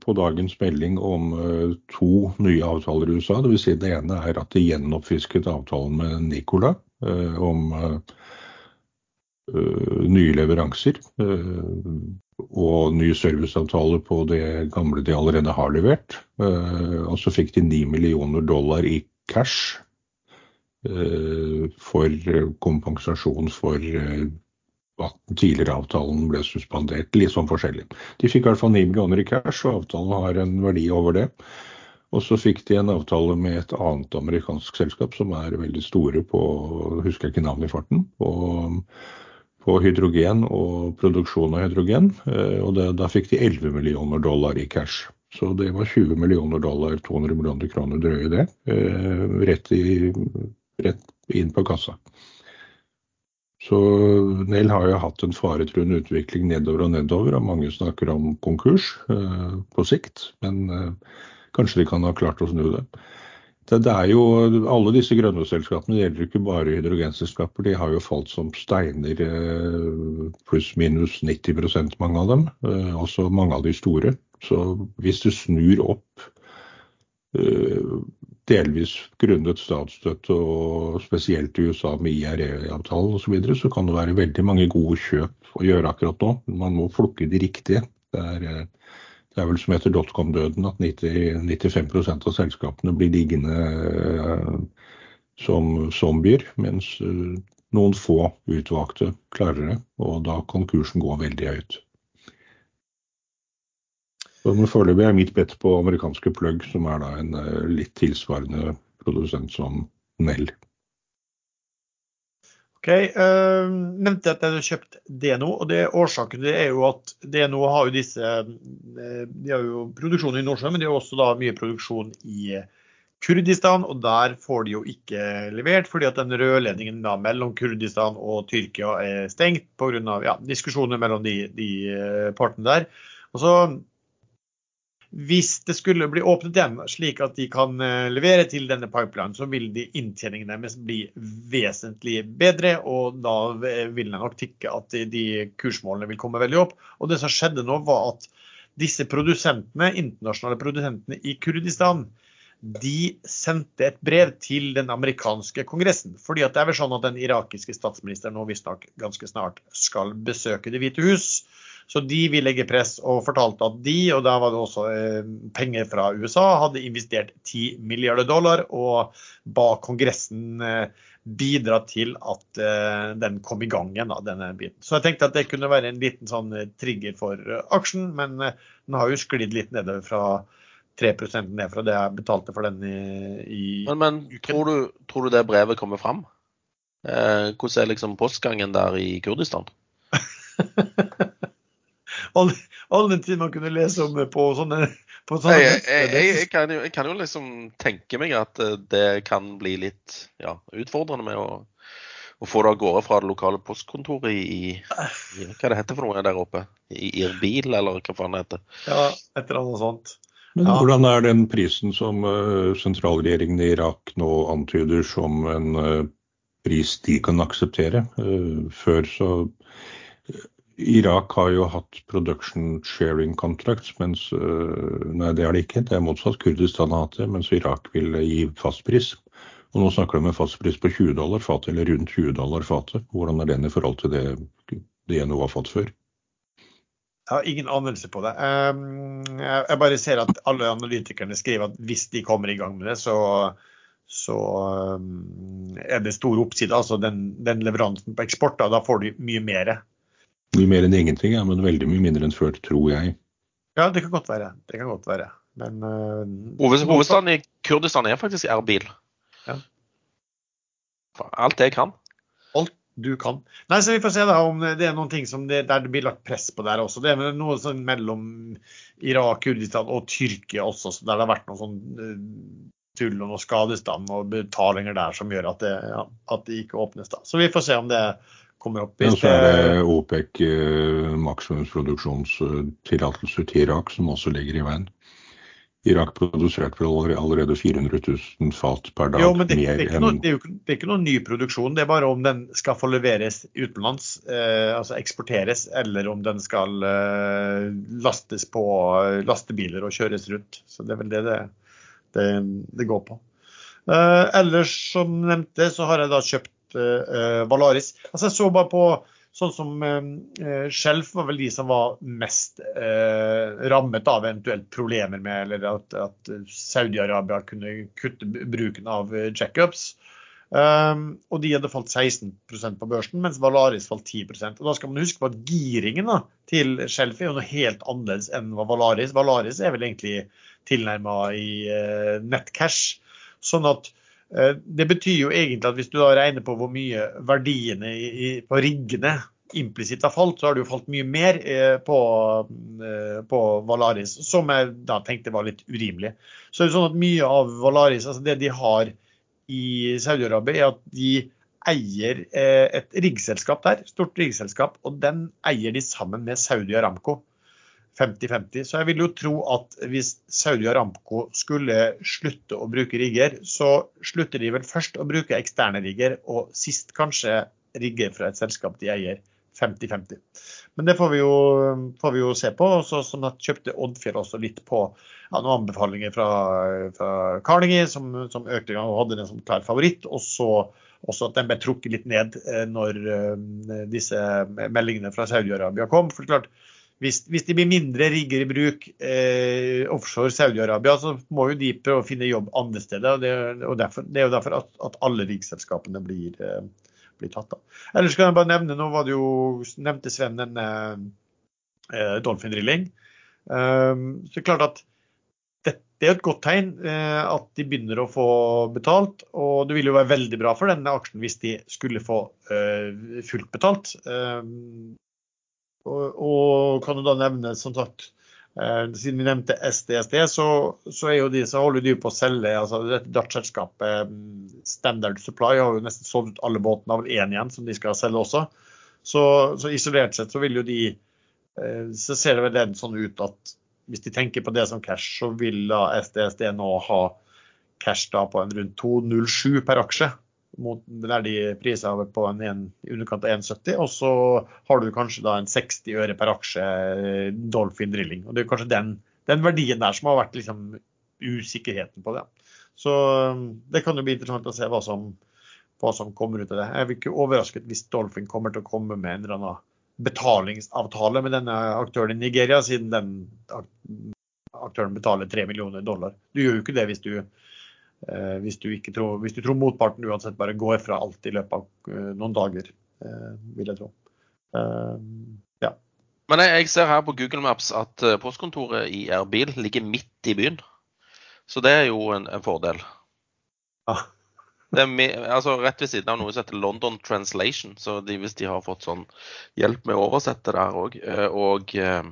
på dagens melding om uh, to nye avtaler i USA. Vil si det ene er at de gjenoppfisket avtalen med Nicola eh, om nye leveranser og ny serviceavtale på det gamle de allerede har levert. Eh, og så fikk de 9 millioner dollar i cash eh, for kompensasjon for eh, at den tidligere avtalen ble suspendert. Litt sånn forskjellig. De fikk i hvert fall 9 millioner i cash, og avtalen har en verdi over det. Og så fikk de en avtale med et annet amerikansk selskap som er veldig store på Husker jeg ikke navnet i farten. på, på hydrogen og produksjon av hydrogen. Eh, og det, da fikk de 11 millioner dollar i cash. Så det var 20 millioner dollar, 200 millioner kroner drøye det, eh, rett, i, rett inn på kassa. Så Nell har jo hatt en faretruende utvikling nedover og nedover, og mange snakker om konkurs eh, på sikt. Men eh, kanskje de kan ha klart å snu det. Det, det, er jo, Alle disse grønne selskapene gjelder ikke bare hydrogenselskaper. De har jo falt som steiner, eh, pluss-minus 90% mange av dem. Eh, også mange av de store. Så hvis det snur opp, eh, delvis grunnet statsstøtte og spesielt i USA med IRE-avtalen osv., så, videre, så kan det være veldig mange gode kjøp å gjøre akkurat nå. Man må plukke de riktige. Det er det er vel som etter dotcom-døden at 90, 95% av selskapene blir liggende uh, som zombier, mens uh, noen få utvalgte klarer det. Og da kan kursen gå veldig høyt. Foreløpig er mitt bedt på amerikanske plugg, som er da en uh, litt tilsvarende produsent som Nell. Ok, uh, nevnte at jeg hadde kjøpt DNO, og det årsaken det er jo at DNO har jo disse eh, De har jo produksjon i Nordsjøen, men de har også da mye produksjon i Kurdistan, og der får de jo ikke levert fordi at den rørledningen da mellom Kurdistan og Tyrkia er stengt pga. Ja, diskusjoner mellom de, de eh, partene der. Og så hvis det skulle bli åpnet igjen, slik at de kan eh, levere til denne pipelinen, så vil de inntjeningen deres bli vesentlig bedre, og da vil jeg nok tikke at de kursmålene vil komme veldig opp. Og det som skjedde nå, var at disse produsentene, internasjonale produsentene i Kurdistan, de sendte et brev til den amerikanske kongressen. fordi det er vel sånn at den irakiske statsministeren nå visstnok ganske snart skal besøke Det hvite hus. Så de vil legge press, og fortalte at de, og da var det også eh, penger fra USA, hadde investert 10 milliarder dollar og ba Kongressen eh, bidra til at eh, den kom i gang igjen, denne biten. Så jeg tenkte at det kunne være en liten sånn trigger for aksjen, men den har jo sklidd litt nedover fra 3 ned fra det jeg betalte for den i, i Men, men tror, du, tror, du, det brevet kommer fram? Eh, hvordan er liksom postgangen der i Kurdistan? [laughs] alle, den tid man kunne lese om på sånne, på sånne Jeg, jeg, jeg, jeg, kan jo, jeg kan jo liksom tenke meg at eh, det kan bli litt ja, utfordrende med å, å få det av gårde fra det lokale postkontoret i, i, Hva det heter for noe der oppe? I Irbil, eller hva faen det heter? Ja, et eller annet sånt. Men Ja. hvordan er den prisen som eh, sentralregjeringen i Irak nå antyder som en eh, pris de kan akseptere? Før så Irak har jo hatt production sharing contracts, mens eh, Nei, det er det ikke. Det er motsatt. Kurdistan har hatt det, mens Irak vil gi fastpris. Og nå snakker de om en fastpris på 20 dollar fatet, eller rundt 20 dollar fatet. Hvordan er den i forhold til det DNO har fått før? Jeg har ingen anelse på det. Um, Jeg bare ser at alle analytikerne skriver at hvis de kommer i gang med det, så, så um, er det stor oppside. Altså den, den leveransen på eksport, da, da får de mye mer. Mye mer enn ingenting, ja, men veldig mye mindre enn før, tror jeg. Ja, det kan godt være. Det kan godt være. Men uh, Hovedstaden i Kurdistan er faktisk Erbil. Ja. Alt jeg kan. alt du kan. Nei, så Vi får se da om det er noen ting som det, der det blir lagt press på der også. Det er noe sånn mellom Irak, Kurdistan og Tyrkia også, så der det har vært noe sånn eh, tull og noe skadestand og betalinger der som gjør at det, ja, at det ikke åpnes. da. Så vi får se om det kommer opp. Ja, så er det, OPEC eh, maksimumsproduksjonstillatelser til Irak som også ligger i veien. Irak produserte vel allerede- allerede 400 000 fat per dag. jo, men det, det, er ikke noe, det, er jo, det er ikke noe ny produksjon. Det er bare om den skal få leveres utenlands, eh, altså eksporteres, eller om den skal eh, lastes på lastebiler og kjøres rundt. Så det er vel det det, det, det går på. Eh, ellers, som nevnte, så har jeg da kjøpt eh, Valaris. Altså, jeg så bare på sånn som eh, Skjelf var vel de som var mest eh, rammet av eventuelt problemer med, eller at, at Saudi-Arabia kunne kutte bruken av checkups. Um, og de hadde falt 16% på børsen, mens Valaris falt 10% Og Da skal man huske på at giringen da, til Shelf er jo noe helt annerledes enn Valaris. Valaris er vel egentlig tilnærma i uh, nettcash. Sånn at eh, det betyr jo egentlig at hvis du da regner på hvor mye verdiene i, på riggene implisitt har falt, så har det jo falt mye mer eh, på, eh, på Valaris, som jeg da tenkte var litt urimelig. Så er det sånn at mye av Valaris, altså det de har i Saudi-Arabia, er at de eier eh, et riggselskap der, stort riggselskap, og den eier de sammen med Saudi Aramco. 50-50. Så jeg vil jo tro at hvis Saudi Aramco skulle slutte å bruke rigger, så slutter de vel først å bruke eksterne rigger, og sist kanskje rigger fra et selskap de eier 50-50. Men det får vi, jo, får vi jo se på. Og så sånn kjøpte Oddfjell også litt på ja, noen anbefalinger fra, fra Carnegie, som, som økte og hadde den som klar favoritt. Og så også at den ble trukket litt ned eh, når eh, disse meldingene fra Saudi-Arabia kom. For det er klart, hvis, hvis det blir mindre rigger i bruk eh, offshore Saudi-Arabia, så må jo de prøve å finne jobb andre steder. og Det, og derfor, det er jo derfor at, at alle riggselskapene blir, eh, blir tatt. av. Ellers kan jeg bare nevne, nå var det jo, nevnte Sven denne eh, Dolphin Drilling. Um, så det er klart at det, det er et godt tegn eh, at de begynner å få betalt. Og det vil jo være veldig bra for denne aksjen hvis de skulle få eh, fullt betalt. Um, og, og kan jo da nevne, som sagt, eh, siden vi nevnte SDSD, så, så, er jo de, så holder de på å selge altså dette Dutch-selskapet mm, Standard Supply har jo nesten solgt ut alle båtene, av én igjen som de skal selge også. Så, så isolert sett så vil jo de eh, Så ser det vel sånn ut at hvis de tenker på det som cash, så vil da SDSD nå ha cash da på en rundt 2,07 per aksje mot der de priser på en, en, i underkant av 1,70, og så har du kanskje da en 60 øre per aksje eh, Dolphin Drilling. Og Det er kanskje den, den verdien der som har vært liksom usikkerheten på det. Så um, det kan jo bli interessant å se hva som, hva som kommer ut av det. Jeg blir ikke overrasket hvis Dolphin kommer til å komme med en eller annen betalingsavtale med denne aktøren i Nigeria, siden den aktøren betaler 3 millioner dollar. Du gjør jo ikke det hvis du hvis, du tror, hvis du tror motparten uansett bare går fra alt i løpet av eh, noen dager, eh, vil jeg tro. Eh, ja. Men jeg, jeg ser her på Google Maps at eh, postkontoret i Erbil ligger midt i byen. Så det er jo en, en fordel. Ja. Det er med, altså rett ved siden av noe som heter London Translation. Så de, hvis de har fått sånn hjelp med å oversette der òg. Og eh,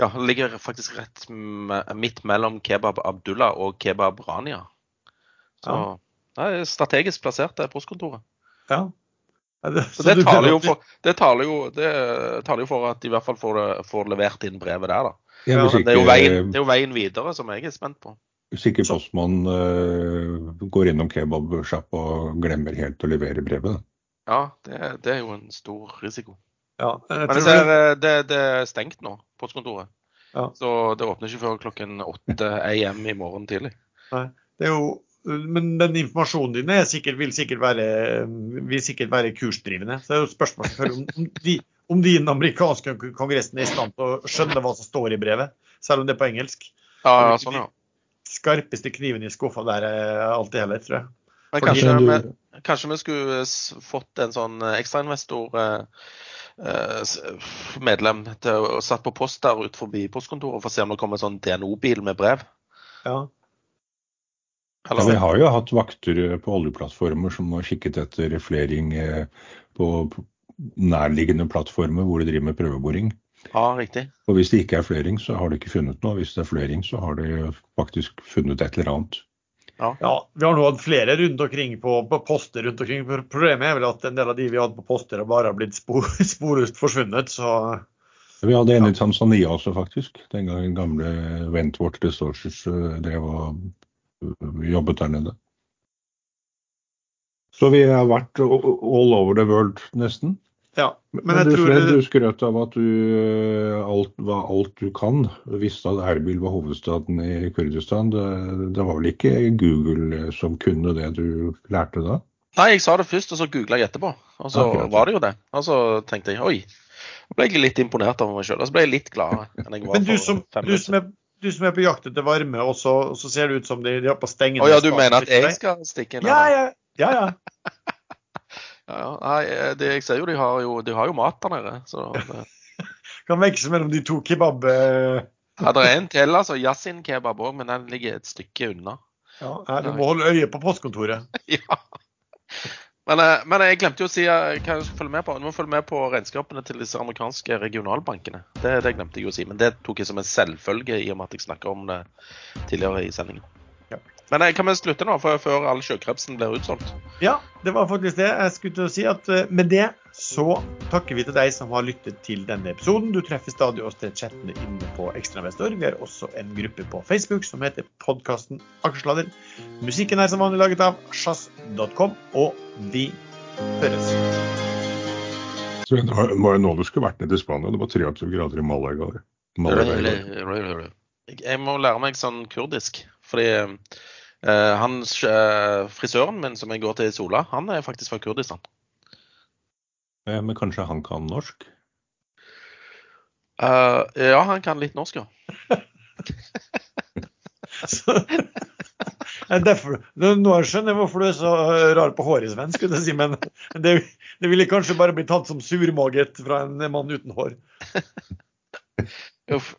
ja, ligger faktisk rett midt mellom Kebab Abdullah og Kebab Rania. Så Ja. det er strategisk plassert, det postkontoret. Ja. Det- Så det taler jo for, det taler jo, det taler jo for at de i hvert fall får, det- får levert inn brevet der, da. Ja, det er, jo veien, det er jo veien videre som jeg er spent på. hvis ikke postmannen uh, går innom kebabsjappa og glemmer helt å levere brevet. Ja, det, det er jo en stor risiko. Ja, jeg Men jeg ser eh, det, det er stengt nå, postkontoret. Ja. Så det åpner ikke før klokken 8 AM i morgen tidlig. Nei, det er jo men den informasjonen din er sikkert, vil, sikkert være, vil sikkert være kursdrivende. Så det er jo spørsmål om, om, de, om de i den amerikanske kongressen er i stand til å skjønne hva som står i brevet, selv om det er på engelsk. Ja, ja, sånn, ja. Skarpeste kniven i skuffa der er alltid heller, tror jeg. Men kanskje, Fordi, vi, kanskje vi skulle fått en sånn eh, ekstrainvestor eh, eh, medlem til å satt på post der ut forbi postkontoret for å se om det kommer en sånn DNO-bil med brev. Ja. Ja, vi har jo hatt vakter eh, på oljeplattformer som har kikket etter fleiring eh, på nærliggende plattformer hvor de driver med prøveboring. ja, riktig. Og hvis det ikke er flering, så har de ikke funnet noe. Hvis det er flering, så har de faktisk funnet et eller annet. ja. Vi har nå hatt flere rundt omkring på, på poster rundt omkring. Problemet er vel at en del av de vi hadde på poster, har bare blitt spor, [laughs] sporløst forsvunnet. Så Vi hadde en i Tanzania også, faktisk. Den gangen gamle Wentworth Resources eh, drev og jobbet der nede. Så vi har vært all over the world, nesten. ja. Men, Men jeg du, tror du skrøt av at du eh, alt, var alt du kan. Du visste at Erbil var hovedstaden i Kurdistan. Det, det var vel ikke Google eh, som kunne det du lærte da? Nei, jeg sa det først, og så googla jeg etterpå. Og så Akkurat. var det jo det. Og så tenkte jeg oi. Så ble jeg litt imponert over meg sjøl. Og så ble jeg litt gladere enn jeg var Men du for som, fem du minutter som, er, du som er på jakt etter varme, og så, og så ser det ut som de, de har på stengene Å ja, du mener at jeg skal stikke inn? Ja, ja. ja, [laughs] ja. ja. Nei, eh, det, jeg ser jo de har jo, de har jo mat der nede. Så det, [laughs] Kan veksle mellom de to kebab... eh, ja, det er en til, altså. Yasin kebab òg, men den ligger et stykke unna. Ja, du må holde øye på postkontoret. [laughs] ja. Men, eh, men jeg glemte jo å si eh, hva jeg skulle følge med på. Du må følge med på regnskapene til disse amerikanske regionalbankene. Det, det glemte jeg å si, men det tok jeg som en selvfølge i og med at jeg snakka om det tidligere i sendingen. Men nei, kan vi slutte nå, før, før all sjøkrepsen blir utsolgt? Ja, det var faktisk det. Jeg skulle til å si at eh, med det så takker vi til deg som har lyttet til denne episoden. Du treffer stadig oss til chattene inne på Ekstrainvestor. Vi har også en gruppe på Facebook som heter podkasten Aksjesladder. Musikken er som vanlig laget av sjazz.com, og vi høres. Så det var, var jo nå du skulle vært nede i Spania. Det var 23 grader i Malaga. Malaga. Jeg jeg må lære meg sånn kurdisk, fordi eh, han, eh, frisøren min som jeg går til i Sola, han er faktisk fra Kurdistan. Eh, Men kanskje han kan norsk? Eh, ja, han kan litt norsk, ja. [laughs] Så, er derfor, nå skjønner jeg hvorfor du er så eh, rar på håret, Sven, skulle jeg si, men det, det ville kanskje bare bli tatt som surmaget fra en mann uten hår. [laughs] Uff.